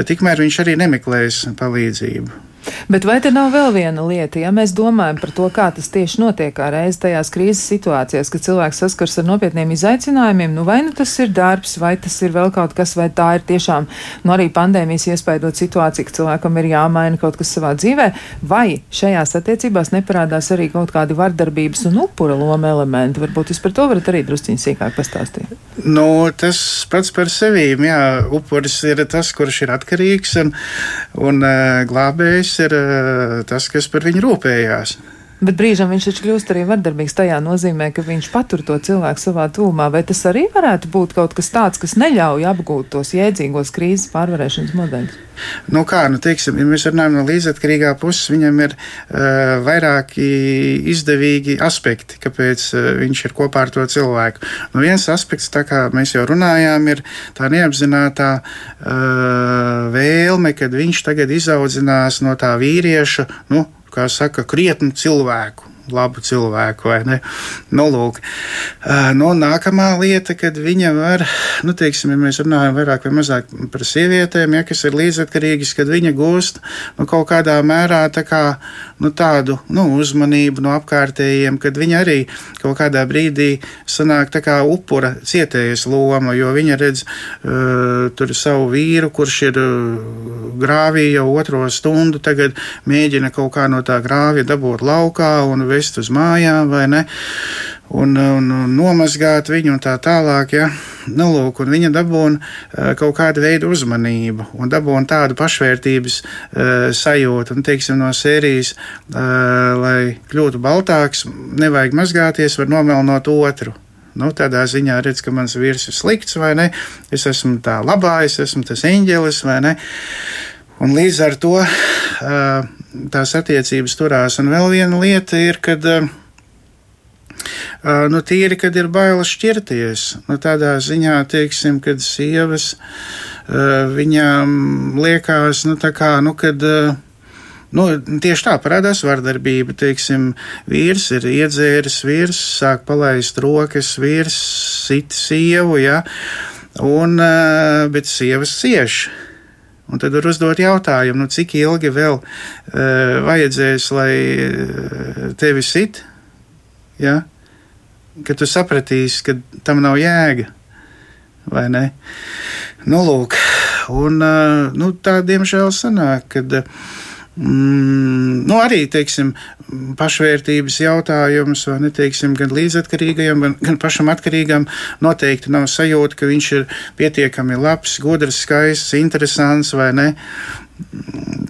tikmēr viņš arī nemeklēs palīdzību. Bet vai te nav vēl viena lieta, ja mēs domājam par to, kā tas tieši notiek kā reiz tajās krīzes situācijās, kad cilvēks saskars ar nopietniem izaicinājumiem, nu vai nu tas ir darbs, vai tas ir vēl kaut kas, vai tā ir tiešām, nu arī pandēmijas iespaidot situācija, ka cilvēkam ir jāmaina kaut kas savā dzīvē, vai šajās attiecībās neparādās arī kaut kādi vardarbības un upura loma elementi. Varbūt jūs par to varat arī drusciņi sīkāk pastāstīt. Nu, tas pats par sevi, jā, upuris ir tas, kurš ir atkarīgs, un, un uh, glābējs ir uh, tas, kas par viņu rūpējās. Bet brīžam viņš taču kļūst arī vardarbīgs tajā nozīmē, ka viņš patur to cilvēku savā tūmā. Vai tas arī varētu būt kaut kas tāds, kas neļauj apgūt tos jēdzīgos krīzes pārvarēšanas modeļus? Nu kā, nu teiksim, ja mēs runājam no līdzatkarīgā puses, viņam ir uh, vairāki izdevīgi aspekti, kāpēc uh, viņš ir kopā ar to cilvēku. Nu viens aspekts, tā kā mēs jau runājām, ir tā neapzinātā uh, vēlme, kad viņš tagad izaudzinās no tā vīrieša, nu, kā saka, krietnu cilvēku. Labu cilvēku? Nu, lūk. Nu, nākamā lieta, kad viņa var, nu, teiksim, ja mēs runājam vairāk vai mazāk par sievietēm, ja, kas ir līdzatkarīgas, kad viņa gūst nu, kaut kādā mērā tā kā, nu, tādu nu, uzmanību no apkārtējiem, kad viņa arī kaut kādā brīdī sanāk tā kā upura cietējas loma, jo viņa redz uh, tur savu vīru, kurš ir uh, grāvī jau otro stundu, tagad mēģina kaut kā no tā grāvja dabūt laukā un vest uz mājām, vai ne? Un, un, un nomazgāt viņu un tā tālāk. Ja? Nu, lūk, un viņa dabūna uh, kaut kādu veidu uzmanību un dabūna tādu pašvērtības uh, sajūtu. Un, teiksim, no sērijas, uh, lai kļūtu baltāks, nevajag mazgāties, var nomelnot otru. Nu, tādā ziņā redz, ka mans vīrs ir slikts vai ne. Es esmu tā labā, es esmu tas eņģelis vai ne. Un līdz ar to tās attiecības turās. Un vēl viena lieta ir, kad nu, tīri, kad ir bailes šķirties. Nu, tādā ziņā, teiksim, kad sievas viņām liekas, nu, tā kā, nu, kad. Nu, tieši tā parādās vardarbība. Teiksim, vīrs ir iedzēris, vīrs sāk palaist rokas, vīrs sit sievu, ja, un, bet sievas cieši. Un tad var uzdot jautājumu, nu, cik ilgi vēl uh, vajadzēs, lai uh, tevi sit, ja? ka tu sapratīsi, ka tam nav jēga. Nu, lūk, un uh, nu, tā diemžēl sanāk, kad. Uh, Mm, nu, arī teiksim, pašvērtības jautājums, vai ne teiksim, gan līdzatkarīgajam, gan, gan pašam atkarīgam, noteikti nav sajūta, ka viņš ir pietiekami labs, gudrs, skaists, interesants vai ne.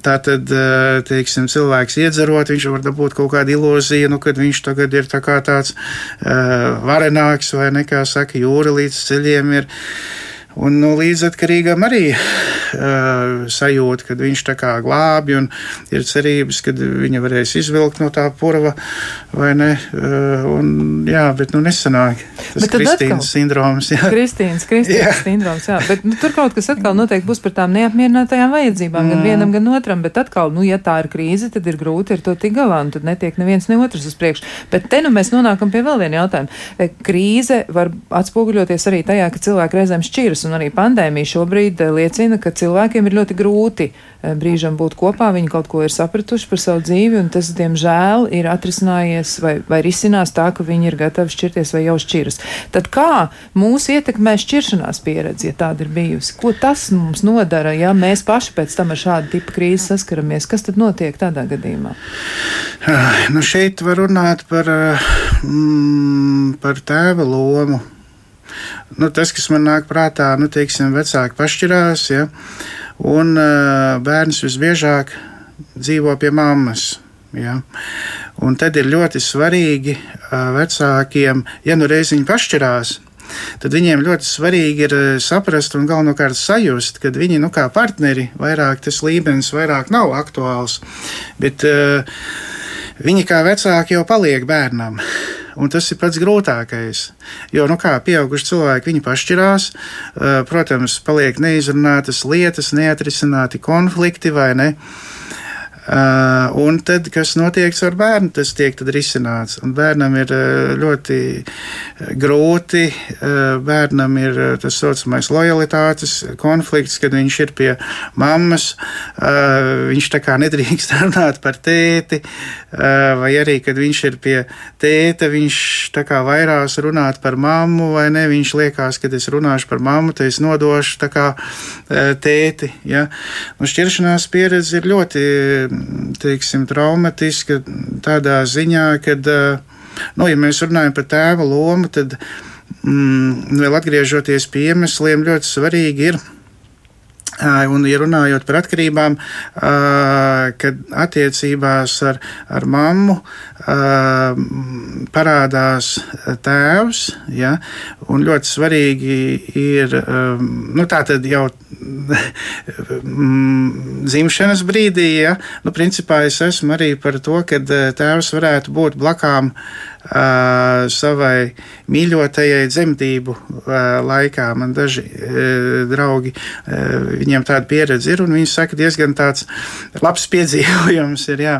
Tā tad, eh, teiksim, cilvēks iedzerot, viņš var dabūt kaut kādu ilūziju, nu, kad viņš tagad ir tā tāds uh, varenāks vai nekā saka, jūra līdz ceļiem ir. Un nu, līdzatkarīgam arī uh, sajūta, ka viņš tā kā glābi un ir cerības, ka viņa varēs izvilkt no tā purva vai ne. Uh, un, jā, bet nu nesanāk. Tas bet Kristīnas sindroms. Jā. Kristīnas, Kristīnas sindroms, jā. Bet nu, tur kaut kas atkal noteikti būs par tām neapmierinātajām vajadzībām, mm. gan vienam, gan otram. Bet atkal, nu, ja tā ir krīze, tad ir grūti ar to tik galā, un tad netiek neviens ne otrs uz priekšu. Bet te nu mēs nonākam pie vēl viena jautājuma. Krīze var atspoguļoties arī tajā, ka cilvēki reizēm šķiras un arī pandēmija šobrīd eh, liecina, ka cilvēkiem ir ļoti grūti eh, brīžam būt kopā, viņi kaut ko ir sapratuši par savu dzīvi, un tas, diemžēl, ir atrisinājies vai, vai risinās tā, ka viņi ir gatavi šķirties vai jau šķiras. Tad kā mūs ietekmē šķiršanās pieredze, ja tāda ir bijusi? Ko tas mums nodara, ja mēs paši pēc tam ar šādu tipu krīzi saskaramies? Kas tad notiek tādā gadījumā? Nu šeit var runāt par, mm, par tēva lomu nu, tas, kas man nāk prātā, nu, teiksim, vecāki pašķirās, ja, un uh, bērns visbiežāk dzīvo pie mammas. Ja. Un tad ir ļoti svarīgi vecākiem, ja nu reiz viņi pašķirās, tad viņiem ļoti svarīgi ir saprast un galvenokārt sajust, ka viņi, nu, kā partneri, vairāk tas līmenis vairāk nav aktuāls, bet uh, viņi kā vecāki jau paliek bērnam. Un tas ir pats grūtākais. Jo, nu kā pieauguši cilvēki, viņi pašķirās, protams, paliek neizrunātas lietas, neatrisināti konflikti vai ne. Uh, un tad, kas notiek ar bērnu, tas tiek risināts. Un bērnam ir uh, ļoti uh, grūti. Bērnam ir tas saucamais lojalitātes konflikts, kad viņš ir pie mammas. Viņš tā kā nedrīkst (laughs) runāt par tēti, vai arī, kad viņš ir pie tēta, viņš tā kā vairās runāt par mammu, vai ne? Viņš liekas, ka es runāšu par mammu, tad es nodošu tā kā tēti. Ja? Un šķiršanās pieredze ir ļoti teiksim, traumatiska tādā ziņā, ka, nu, ja mēs runājam par tēva lomu, tad mm, vēl atgriežoties pie iemesliem, ļoti svarīgi ir Un, ja runājot par atkarībām, kad attiecībās ar, ar mammu parādās tēvs, ja, un ļoti svarīgi ir, nu, tā tad jau (laughs) dzimšanas brīdī, ja, nu, principā es esmu arī par to, ka tēvs varētu būt blakām savai mīļotajai dzemdību laikā. Man daži draugi, viņiem tāda pieredze ir, un viņi saka, diezgan tāds labs piedzīvojums ir. Jā.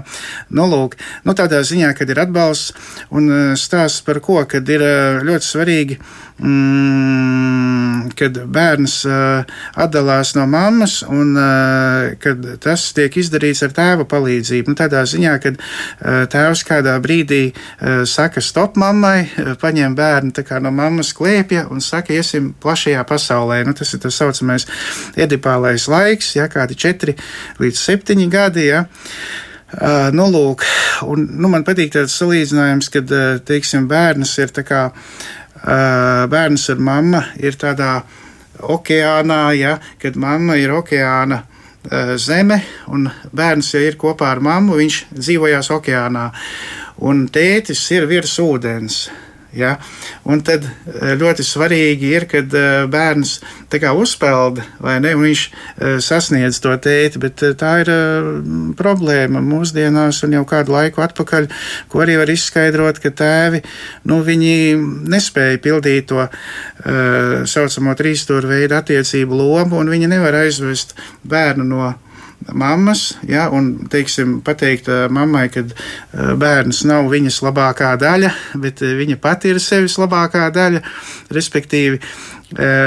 Nu, lūk, nu, tādā ziņā, kad ir atbalsts un uh, stāsts par ko, kad ir uh, ļoti svarīgi. Mm, kad bērns uh, atdalās no mammas, un uh, kad tas tiek izdarīts ar tēva palīdzību. Nu, tādā ziņā, kad uh, tēvs kādā brīdī uh, saka, stop mammai, uh, paņem bērnu no mammas klēpja un saka, iesim plašajā pasaulē. Nu, tas ir tas saucamais edipālais laiks, ja kādi 4 līdz 7 gadi. Ja. Uh, nu, lūk, un, nu, man patīk tāds salīdzinājums, kad teiksim, bērns ir kā, bērns ar mammu ir tādā okeānā, ja, kad mamma ir okeāna zeme un bērns ja ir kopā ar mammu, viņš dzīvojās okeānā. Un tētis ir virs ūdens. Ja? Un tad eh, ļoti svarīgi ir, kad eh, bērns uzpeld vai ne, viņš eh, sasniedz to tēti, bet tā ir problēma mūsdienās un jau kādu laiku atpakaļ, ko arī var izskaidrot, ka tēvi, nu, viņi nespēja pildīt to uh, saucamo trīsstūra veidu attiecību lomu, un viņi nevar aizvest bērnu no mammas, ja, un, teiksim, pateikt mammai, ka bērns nav viņas labākā daļa, bet viņa pati ir sevis labākā daļa, respektīvi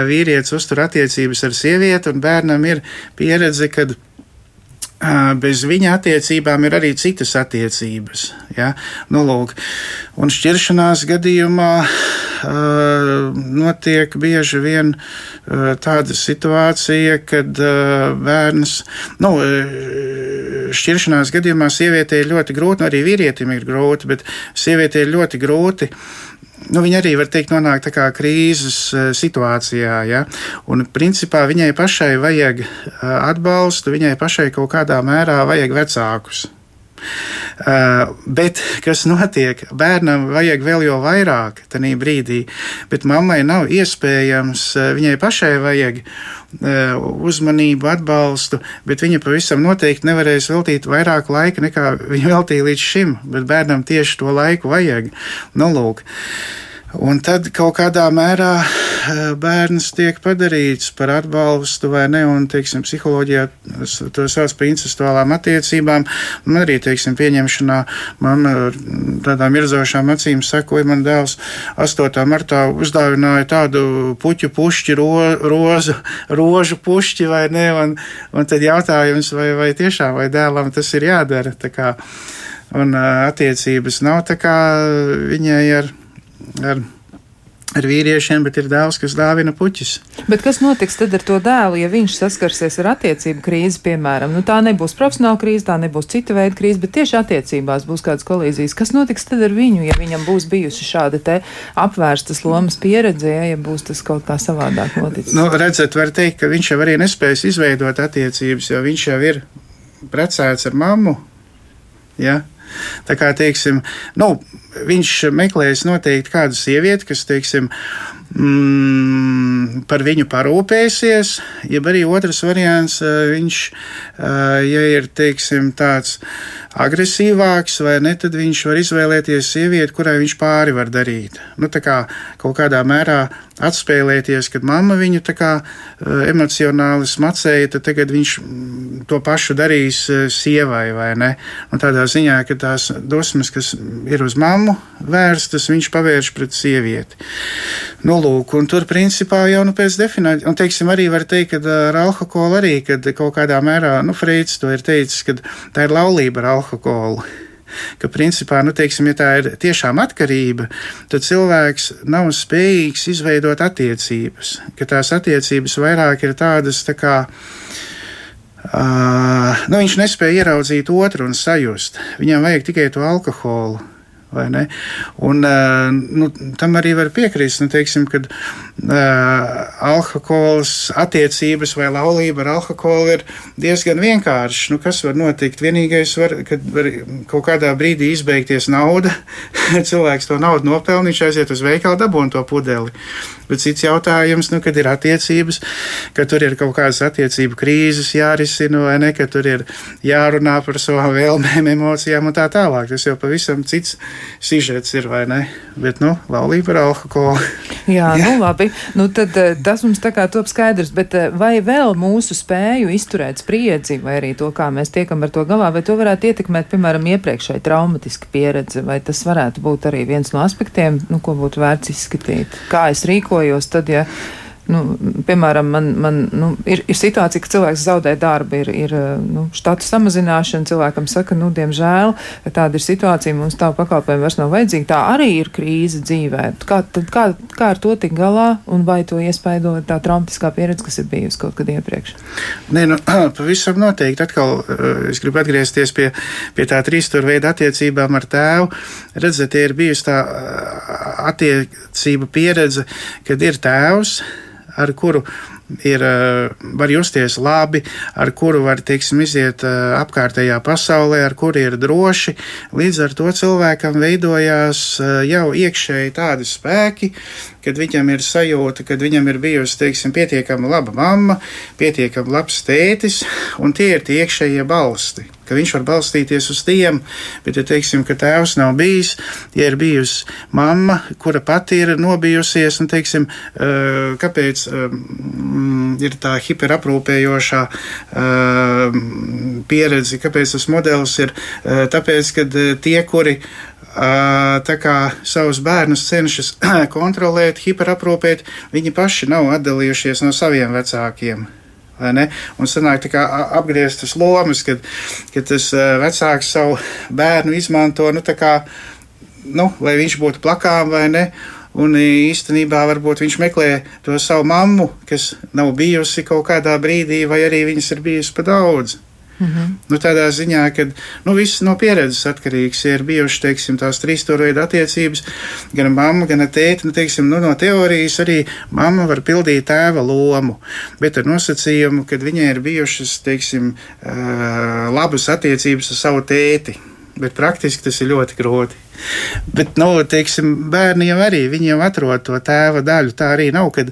vīrietis uztur attiecības ar sievieti, un bērnam ir pieredze, kad bez viņa attiecībām ir arī citas attiecības. Ja? Nu, lūk. un šķiršanās gadījumā uh, notiek bieži vien uh, tāda situācija, kad uh, bērns, nu, šķiršanās gadījumā sievietei ir ļoti grūti, nu, arī vīrietim ir grūti, bet sievietei ir ļoti grūti nu, viņa arī var teikt, nonāk tā kā krīzes eh, situācijā. Ja? Un, principā, viņai pašai vajag eh, atbalstu, viņai pašai kaut kādā mērā vajag vecākus. Uh, bet kas notiek? Bērnam vajag vēl jau vairāk tajā brīdī, bet mammai nav iespējams, viņai pašai vajag uh, uzmanību, atbalstu, bet viņa pavisam noteikti nevarēs veltīt vairāk laika nekā viņa veltīja līdz šim, bet bērnam tieši to laiku vajag. Nu, lūk. Un tad kaut kādā mērā eh, bērns tiek padarīts par atbalstu vai ne, un, teiksim, psiholoģijā to sauc par incestuālām attiecībām. Man arī, teiksim, pieņemšanā man tādām mirzošām acīm sakoja, man dēls 8. martā uzdāvināja tādu puķu pušķi, ro, rozu, rožu pušķi vai ne, un, un tad jautājums, vai, vai tiešām, vai dēlam tas ir jādara, un attiecības nav tā kā viņai ar ar ar vīriešiem, bet ir dēls, kas dāvina puķis. Bet kas notiks tad ar to dēlu, ja viņš saskarsies ar attiecību krīzi, piemēram? Nu, tā nebūs profesionāla krīze, tā nebūs cita veida krīze, bet tieši attiecībās būs kādas kolīzijas. Kas notiks tad ar viņu, ja viņam būs bijusi šāda te apvērstas lomas pieredze, ja, būs tas kaut kā savādāk noticis? Nu, redzat, var teikt, ka viņš jau arī nespējas izveidot attiecības, jo viņš jau ir precēts ar mammu. Ja? Tā kā, teiksim, nu, viņš meklēs noteikti kādu sievieti, kas, teiksim, mm, par viņu parūpēsies, jeb arī otrs variants, viņš, ja ir, teiksim, tāds agresīvāks vai ne, tad viņš var izvēlēties sievieti, kurai viņš pāri var darīt. Nu, tā kā kaut kādā mērā atspēlēties, kad mamma viņu tā kā uh, emocionāli smacēja, tad tagad viņš mm, to pašu darīs uh, sievai, vai ne? Un tādā ziņā, ka tās dusmas, kas ir uz mammu vērstas, viņš pavērš pret sievieti. Nu, lūk, un tur principā jau nu pēc definīcijas, un teiksim, arī var teikt, ka ar alkoholu arī, kad kaut kādā mērā, nu, Freits to ir teicis, ka tā ir laulība ar alkoholu ka principā, nu, teiksim, ja tā ir tiešām atkarība, tad cilvēks nav spējīgs izveidot attiecības, ka tās attiecības vairāk ir tādas tā kā. Uh, nu, viņš nespēja ieraudzīt otru un sajust. Viņam vajag tikai to alkoholu. Un, uh, nu, tam arī var piekrist, nu, teiksim, kad uh, alkohols, attiecības vai laulība ar alkoholu ir diezgan vienkārši. Nu, kas var notikt? Vienīgais, var, kad var kaut kādā brīdī izbeigties nauda, (laughs) cilvēks to naudu nopelnīt, aiziet uz veikalu, dabūn to pudeli. Bet cits jautājums, nu, kad ir attiecības, ka tur ir kaut kādas attiecību krīzes jārisina, vai ne, ka tur ir jārunā par savām vēlmēm, emocijām un tā tālāk. Tas jau pavisam cits sižets ir, vai ne? Bet, nu, laulība ar alkoholu. Jā, Jā, (laughs) nu labi. Nu, tad eh, tas mums tā kā top skaidrs, bet eh, vai vēl mūsu spēju izturēt spriedzi, vai arī to, kā mēs tiekam ar to galā, vai to varētu ietekmēt, piemēram, iepriekšēji traumatiska pieredze, vai tas varētu būt arī viens no aspektiem, nu, ko būtu vērts izskatīt? Kā es rīkojos tad, ja Nu, piemēram, man, man nu, ir, ir situācija, ka cilvēks zaudē darbu, ir, ir nu, štatu samazināšana. Cilvēkam saka, nu, diemžēl tāda ir situācija, mums tā pakalpojuma vairs nav vajadzīga. Tā arī ir krīze dzīvē. Kā, tad, kā, kā ar to tik galā un vai to iespaido tā traumatiskā pieredze, kas ir bijusi kaut kad iepriekš? Nē, nu, (clears throat) pavisam noteikti. Atkal eh, es gribu atgriezties pie, pie tā trīsstūra veida attiecībām ar tēvu. Redzat, ir bijusi tā eh, attiecība pieredze, kad ir tēvs ar kuru ir, eh, var justies labi, ar kuru var, teiksim, iziet eh, apkārtējā pasaulē, ar kuru ir droši. Līdz ar to cilvēkam veidojās eh, jau iekšēji tādi spēki, kad viņam ir sajūta, ka viņam ir bijusi, teiksim, pietiekami laba mamma, pietiekami labs tētis, un tie ir tie iekšējie balsti viņš var balstīties uz tiem, bet, ja teiksim, ka tēvs nav bijis, ja ir bijusi mamma, kura pati ir nobijusies, un, teiksim, kāpēc ir tā hiperaprūpējošā um, pieredze, kāpēc tas modelis ir, uh, tāpēc, ka tie, kuri tā kā savus bērnus cenšas (clears throat) kontrolēt, hiperaprūpēt, viņi paši nav atdalījušies no saviem vecākiem. Un sanāk tā kā apgrieztas lomas, kad, kad tas vecāks savu bērnu izmanto, nu, kā, nu, lai viņš būtu plakām vai ne. Un īstenībā varbūt viņš meklē to savu mammu, kas nav bijusi kaut kādā brīdī, vai arī viņas ir bijusi pa daudz. Mm -hmm. nu, tādā ziņā, ka nu, viss no pieredzes atkarīgs. Ja ir bijušas teiksim, tās trīs stūraida attiecības, gan mamma, gan tēta, nu, teiksim, nu, no teorijas arī mamma var pildīt tēva lomu, bet ar nosacījumu, ka viņai ir bijušas teiksim, uh, labas attiecības ar savu tēti. Bet praktiski tas ir ļoti grūti. Bet, nu, teiksim, bērni jau arī jau atrod to tēva daļu. Tā arī nav, kad,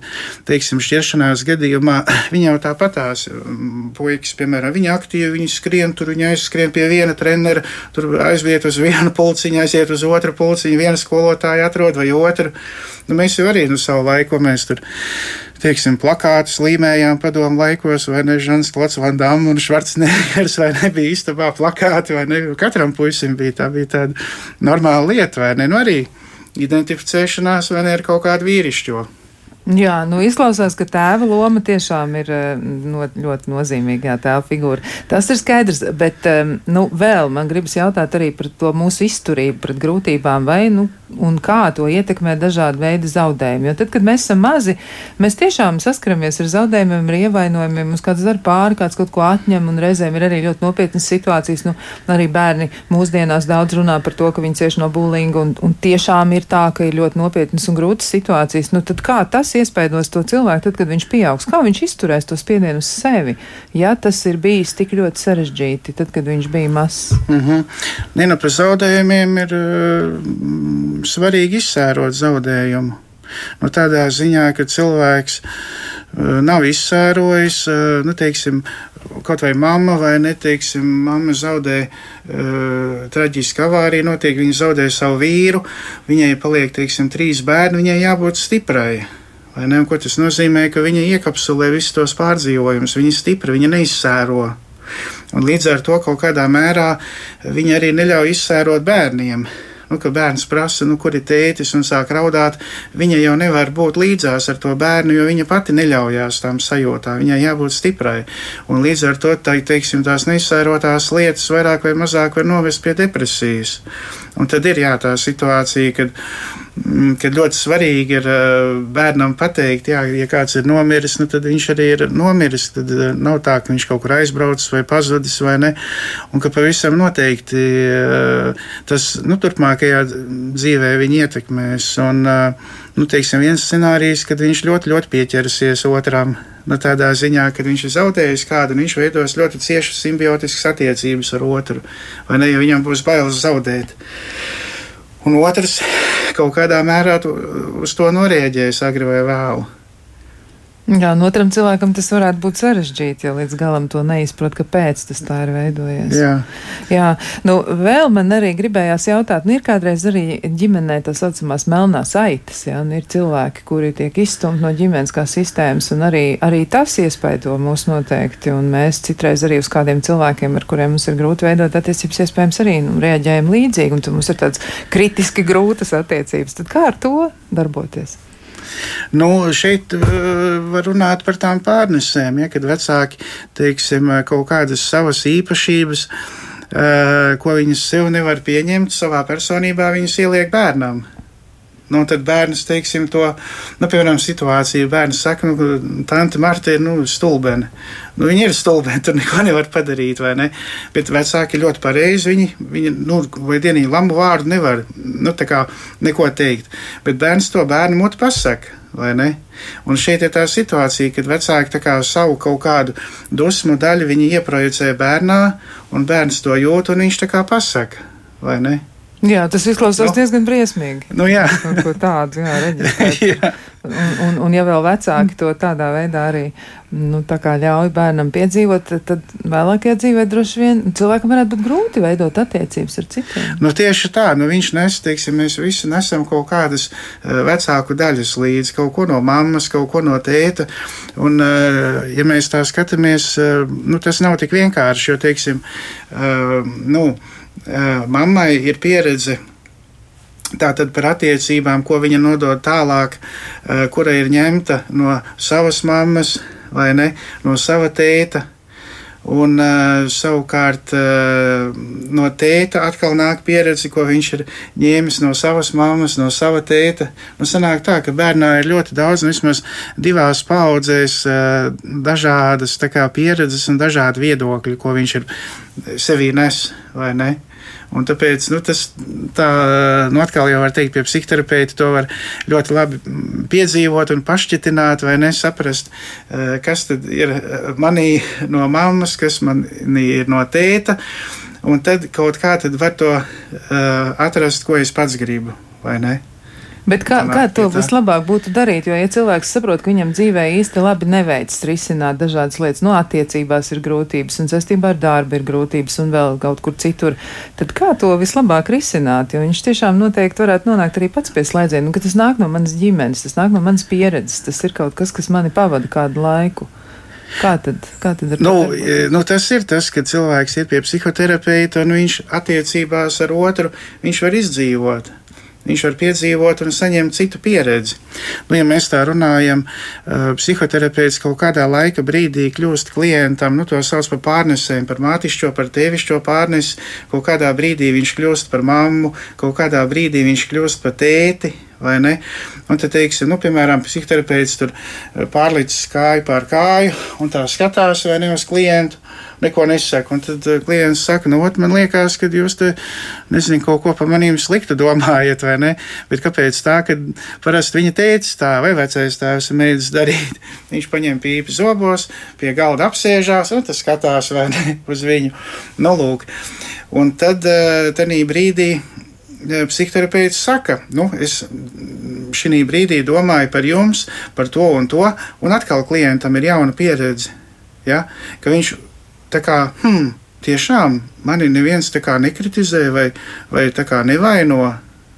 teiksim, šķiršanās gadījumā (clears throat) viņi jau tāpatās, mm, puikas, piemēram, viņi aktīvi, viņi skrien tur, viņi aizskrien pie viena trenera, tur aiziet uz vienu pulciņu, aiziet uz otru pulciņu, viena skolotāja atrod vai otru. Nu, mēs jau arī nu savu laiku mēs tur teiksim, plakātus līmējām padomu laikos, vai ne Žans Klots, Van Damme un Švarcnegers, vai nebija istabā plakāti, vai ne, katram puisim bija tā bija tāda normāla lieta, vai ne, nu arī identificēšanās, vai ne, ar kaut kādu vīrišķo. Jā, nu izklausās, ka tēva loma tiešām ir eh, no, ļoti nozīmīga, tēva figūra. Tas ir skaidrs, bet, nu, vēl man gribas jautāt arī par to mūsu izturību pret grūtībām, vai, nu, un kā to ietekmē dažādi veidi zaudējumi. Jo tad, kad mēs esam mazi, mēs tiešām saskaramies ar zaudējumiem, ar ievainojumiem, mums kāds dara pāri, kāds kaut ko atņem, un reizēm ir arī ļoti nopietnas situācijas. Nu, arī bērni mūsdienās daudz runā par to, ka viņi cieši no bullyinga, un, un tiešām ir tā, ka ir ļoti nopietnas un grūtas situācijas. Nu, tad kā tas iespaidos to cilvēku, tad, kad viņš pieaugs? Kā viņš izturēs to spiedienu uz sevi, ja tas ir bijis tik ļoti sarežģīti, tad, kad viņš bija mazs? Mm -hmm. Nē, par zaudējumiem ir uh, svarīgi izsērot zaudējumu. Nu, tādā ziņā, ka cilvēks uh, nav izsērojis, uh, nu, teiksim, kaut vai mamma vai neteiksim, mamma zaudē uh, traģisku avāriju, notiek, viņa zaudē savu vīru, viņai paliek, teiksim, trīs bērni, viņai jābūt stiprai ko tas nozīmē? Ka viņa iekapsulē visus tos pārdzīvojumus, viņa ir stipra, viņa neizsēro. Un līdz ar to kaut kādā mērā viņa arī neļauj izsērot bērniem nu, ka bērns prasa, nu, kur ir tētis un sāk raudāt, viņa jau nevar būt līdzās ar to bērnu, jo viņa pati neļaujās tam sajūtām. Viņai jābūt stiprai. Un līdz ar to tā, teiksim, tās neizsērotās lietas vairāk vai mazāk var novest pie depresijas. Un tad ir jā, tā situācija, kad Mm, kad ļoti svarīgi ir eh, bērnam pateikt, jā, ja kāds ir nomiris, nu, tad viņš arī ir nomiris. Tad eh, nav tā, ka viņš kaut kur aizbraucis vai pazudis vai ne. Un ka pavisam noteikti eh, tas nu, turpmākajā dzīvē viņu ietekmēs. Un, nu, teiksim, viens scenārijs, kad viņš ļoti, ļoti pieķersies otram. Nu, tādā ziņā, ka viņš ir zaudējis kādu, viņš veidos ļoti ciešas simbiotiskas attiecības ar otru, vai ne, jo viņam būs bailes zaudēt. Un otrs, kaut kādā mērā tu, uz to norēģēs agri vai vēlu. Jā, un otram cilvēkam tas varētu būt sarežģīti, ja līdz galam to neizprot, kāpēc tas tā ir veidojies. Jā. Jā, nu vēl man arī gribējās jautāt, nu ir kādreiz arī ģimenē tā saucamās melnās aitas, jā, un ir cilvēki, kuri tiek izstumti no ģimenes kā sistēmas, un arī, arī tas iespaido mūs noteikti, un mēs citreiz arī uz kādiem cilvēkiem, ar kuriem mums ir grūti veidot attiecības, iespējams arī nu, reaģējam līdzīgi, un tad mums ir tāds kritiski grūtas attiecības. Tad kā ar to darboties? Nu, šeit uh, var runāt par tām pārnesēm, ja, kad vecāki teiksim, kaut kādas savas īpašības. Uh, ko viņas sev nevar pieņemt savā personībā, viņas ieliek bērnam. Nu, tad bērns, teiksim, to, nu, piemēram, situāciju, bērns saka, nu, tante Marta ir, nu, stulbene. Nu, viņi ir stulbeni, tur neko nevar padarīt, vai ne? Bet vecāki ļoti pareizi, viņi, viņi nu, vai dienīgi lamu vārdu nevar, nu, tā kā neko teikt. Bet bērns to bērnu motu pasaka. Un šeit ir tā situācija, kad vecāki savu kaut kādu dusmu daļu ieprojicē bērnā, un bērns to jūt, un viņš tā kā pasaka, vai ne? Jā, tas izklausās nu, diezgan briesmīgi. Nu, jā, kaut ko tādu, jā, reģistrēt. (laughs) Un, un, un ja vēl vecāki to tādā veidā arī nu, ļauj bērnam piedzīvot, tad vēlākajā dzīvē droši vien cilvēkam varētu būt grūti veidot attiecības ar citiem. Nu, tieši tā, nu, viņš nes, teiksim, mēs visi nesam kaut kādas uh, vecāku daļas līdzi, kaut ko no mammas, kaut ko no tēta. Un, uh, ja mēs tā skatāmies, uh, nu, tas nav tik vienkārši, jo, teiksim, nu, mammai ir pieredze Tātad par attiecībām, ko viņa nodod tālāk, kura ir ņemta no savas mammas vai ne, no sava tēta. Un uh, savukārt no tēta atkal nāk pieredze, ko viņš ir ņēmis no savas mammas, no sava tēta. Nu, sanāk tā, ka bērnā ir ļoti daudz, nu, vismaz divās paudzēs, dažādas kā, pieredzes un dažādi viedokļi, ko viņš ir sevī nes, vai ne? Un tāpēc nu, tas tā, nu, atkal jau var teikt, pie psihoterapeita to var ļoti labi piedzīvot un pašķitināt, vai nesaprast, eh, kas ir eh, manī no mammas, kas man ir no tēta. Un tad kaut kā tad var to uh, atrast, ko es pats gribu, vai ne? Bet kā, kā to vislabāk būtu darīt? Jo, ja cilvēks saprot, ka viņam dzīvē īsti labi neveicis risināt dažādas lietas, no attiecībās ir grūtības, un saistībā ar darbu ir grūtības, un vēl kaut kur citur, tad kā to vislabāk risināt? Jo viņš tiešām noteikti varētu nonākt arī pats pie slēdziena, nu, ka tas nāk no manas ģimenes, tas nāk no manas pieredzes, tas ir kaut kas, kas mani pavada kādu laiku. Kā tad, kā tad nu, e, nu, tas ir tas, ka cilvēks ir pie psihoterapeita un viņš attiecībās ar otru, viņš var izdzīvot viņš var piedzīvot un saņemt citu pieredzi. Nu, ja mēs tā runājam, uh, psihoterapeits kaut kādā laika brīdī kļūst klientam, nu, to sauc par pārnesēm, par mātišķo, par tēvišķo pārnesi, kaut kādā brīdī viņš kļūst par mammu, kaut kādā brīdī viņš kļūst par tēti, vai ne? Un tad, teiksim, nu, piemēram, psihoterapeits tur pārlicis kāju pār kāju un tā skatās vai ne uz klientu neko nesaka. Un tad uh, klients saka, nu, ot, man liekas, ka jūs te, nezinu, kaut ko par manīm sliktu domājat, vai ne? Bet kāpēc tā, ka parasti viņa teica tā, vai vecais tēvs mēģina darīt? (laughs) Viņš paņem pīpi zobos, pie galda apsēžās un tas skatās, vai ne, (laughs) uz viņu. Nu, lūk. Un tad, uh, tenī brīdī, psihoterapeits saka, nu, es šī brīdī domāju par jums, par to un to, un atkal klientam ir jauna pieredze. Ja? Ka viņš tā kā, hmm, tiešām mani neviens tā kā nekritizē vai, vai tā kā nevaino.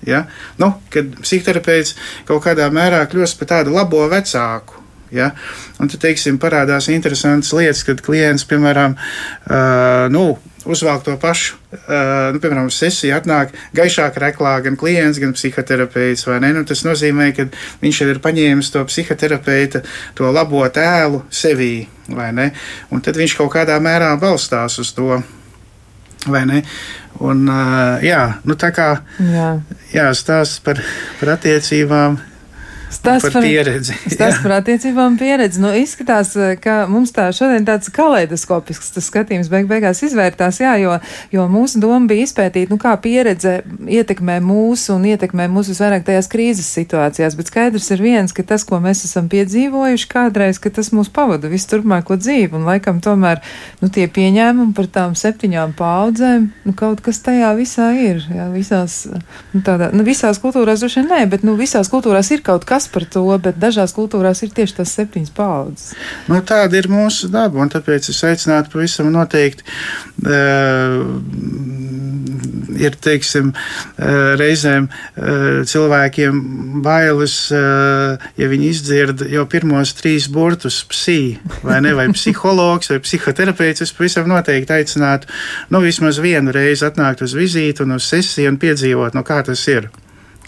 Ja? Nu, kad psihoterapeits kaut kādā mērā kļūst par tādu labo vecāku. Ja? Un tad, teiksim, parādās interesantas lietas, kad klients, piemēram, uh, nu, uzvelk to pašu. Uh, nu, piemēram, sesija atnāk gaišāka reklā, gan klients, gan psihoterapeits. Nu, tas nozīmē, ka viņš ir paņēmis to psihoterapeita, to labo tēlu sevī. Tad viņš kaut kādā mērā balstās uz to. Un, uh, jā, nu, tā kā jā. Jā, stāsts par, par attiecībām Stāsts par, par pieredzi. (laughs) Stāsts par attiecībām pieredzi. Nu, izskatās, eh, ka mums tā šodien tāds kaleidoskopisks tas skatījums beig beigās izvērtās, jā, jo, jo mūsu doma bija izpētīt, nu, kā pieredze ietekmē mūsu un ietekmē mūsu visvairāk tajās krīzes situācijās, bet skaidrs ir viens, ka tas, ko mēs esam piedzīvojuši kādreiz, ka tas mūs pavada visu turpmāko dzīvi, un laikam tomēr, nu, tie pieņēmumi par tām septiņām paudzēm, nu, kaut kas tajā visā ir, jā, visās, nu, tādā, nu, visās kultūrās droši vien nē, bet, nu, visās kultūrās ir kaut kas, kas par to, bet dažās kultūrās ir tieši tas septiņas paudzes. Nu, tāda ir mūsu daba, un tāpēc es aicinātu pavisam noteikti. Uh, ir teiksim, uh, reizēm uh, cilvēkiem bailes, uh, ja viņi izdzird jau pirmos trīs burtus psi, vai ne, vai psihologs, vai psihoterapeits. Es pavisam noteikti aicinātu, nu, vismaz vienu reizi atnākt uz vizīti un uz sesiju un piedzīvot, nu, kā tas ir.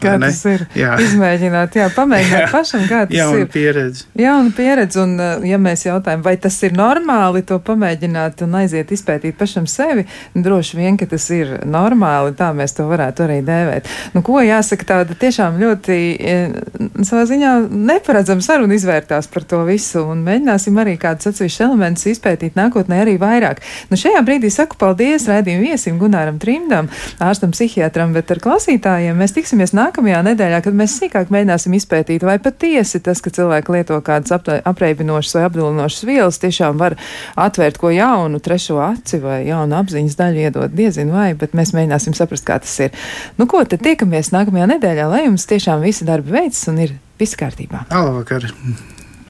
Kā tas ir? Jā. Izmēģināt, jā, pamēģināt jā. pašam, kā tas Jauna ir. Pieredze. Jauna pieredze. Un, uh, ja mēs jautājam, vai tas ir normāli to pamēģināt un aiziet izpētīt pašam sevi, droši vien, ka tas ir normāli, tā mēs to varētu arī dēvēt. Nu, ko jāsaka, tāda tiešām ļoti eh, savā ziņā neparedzama saruna izvērtās par to visu, un mēģināsim arī kādus atsevišķus elementus izpētīt nākotnē arī vairāk. Nu, šajā brīdī saku paldies raidījumu viesim Gunāram Trimdam, ārstam psihiatram, bet ar klausītājiem mēs tiksimies nākotnē nākamajā nedēļā, kad mēs sīkāk mēģināsim izpētīt, vai patiesi tas, ka cilvēki lieto kādas apreibinošas vai apdulinošas vielas, tiešām var atvērt ko jaunu, trešo aci vai jaunu apziņas daļu iedot, diezinu vai, bet mēs mēģināsim saprast, kā tas ir. Nu, ko tad tiekamies nākamajā nedēļā, lai jums tiešām visi darbi veicas un ir viss kārtībā. Labvakar!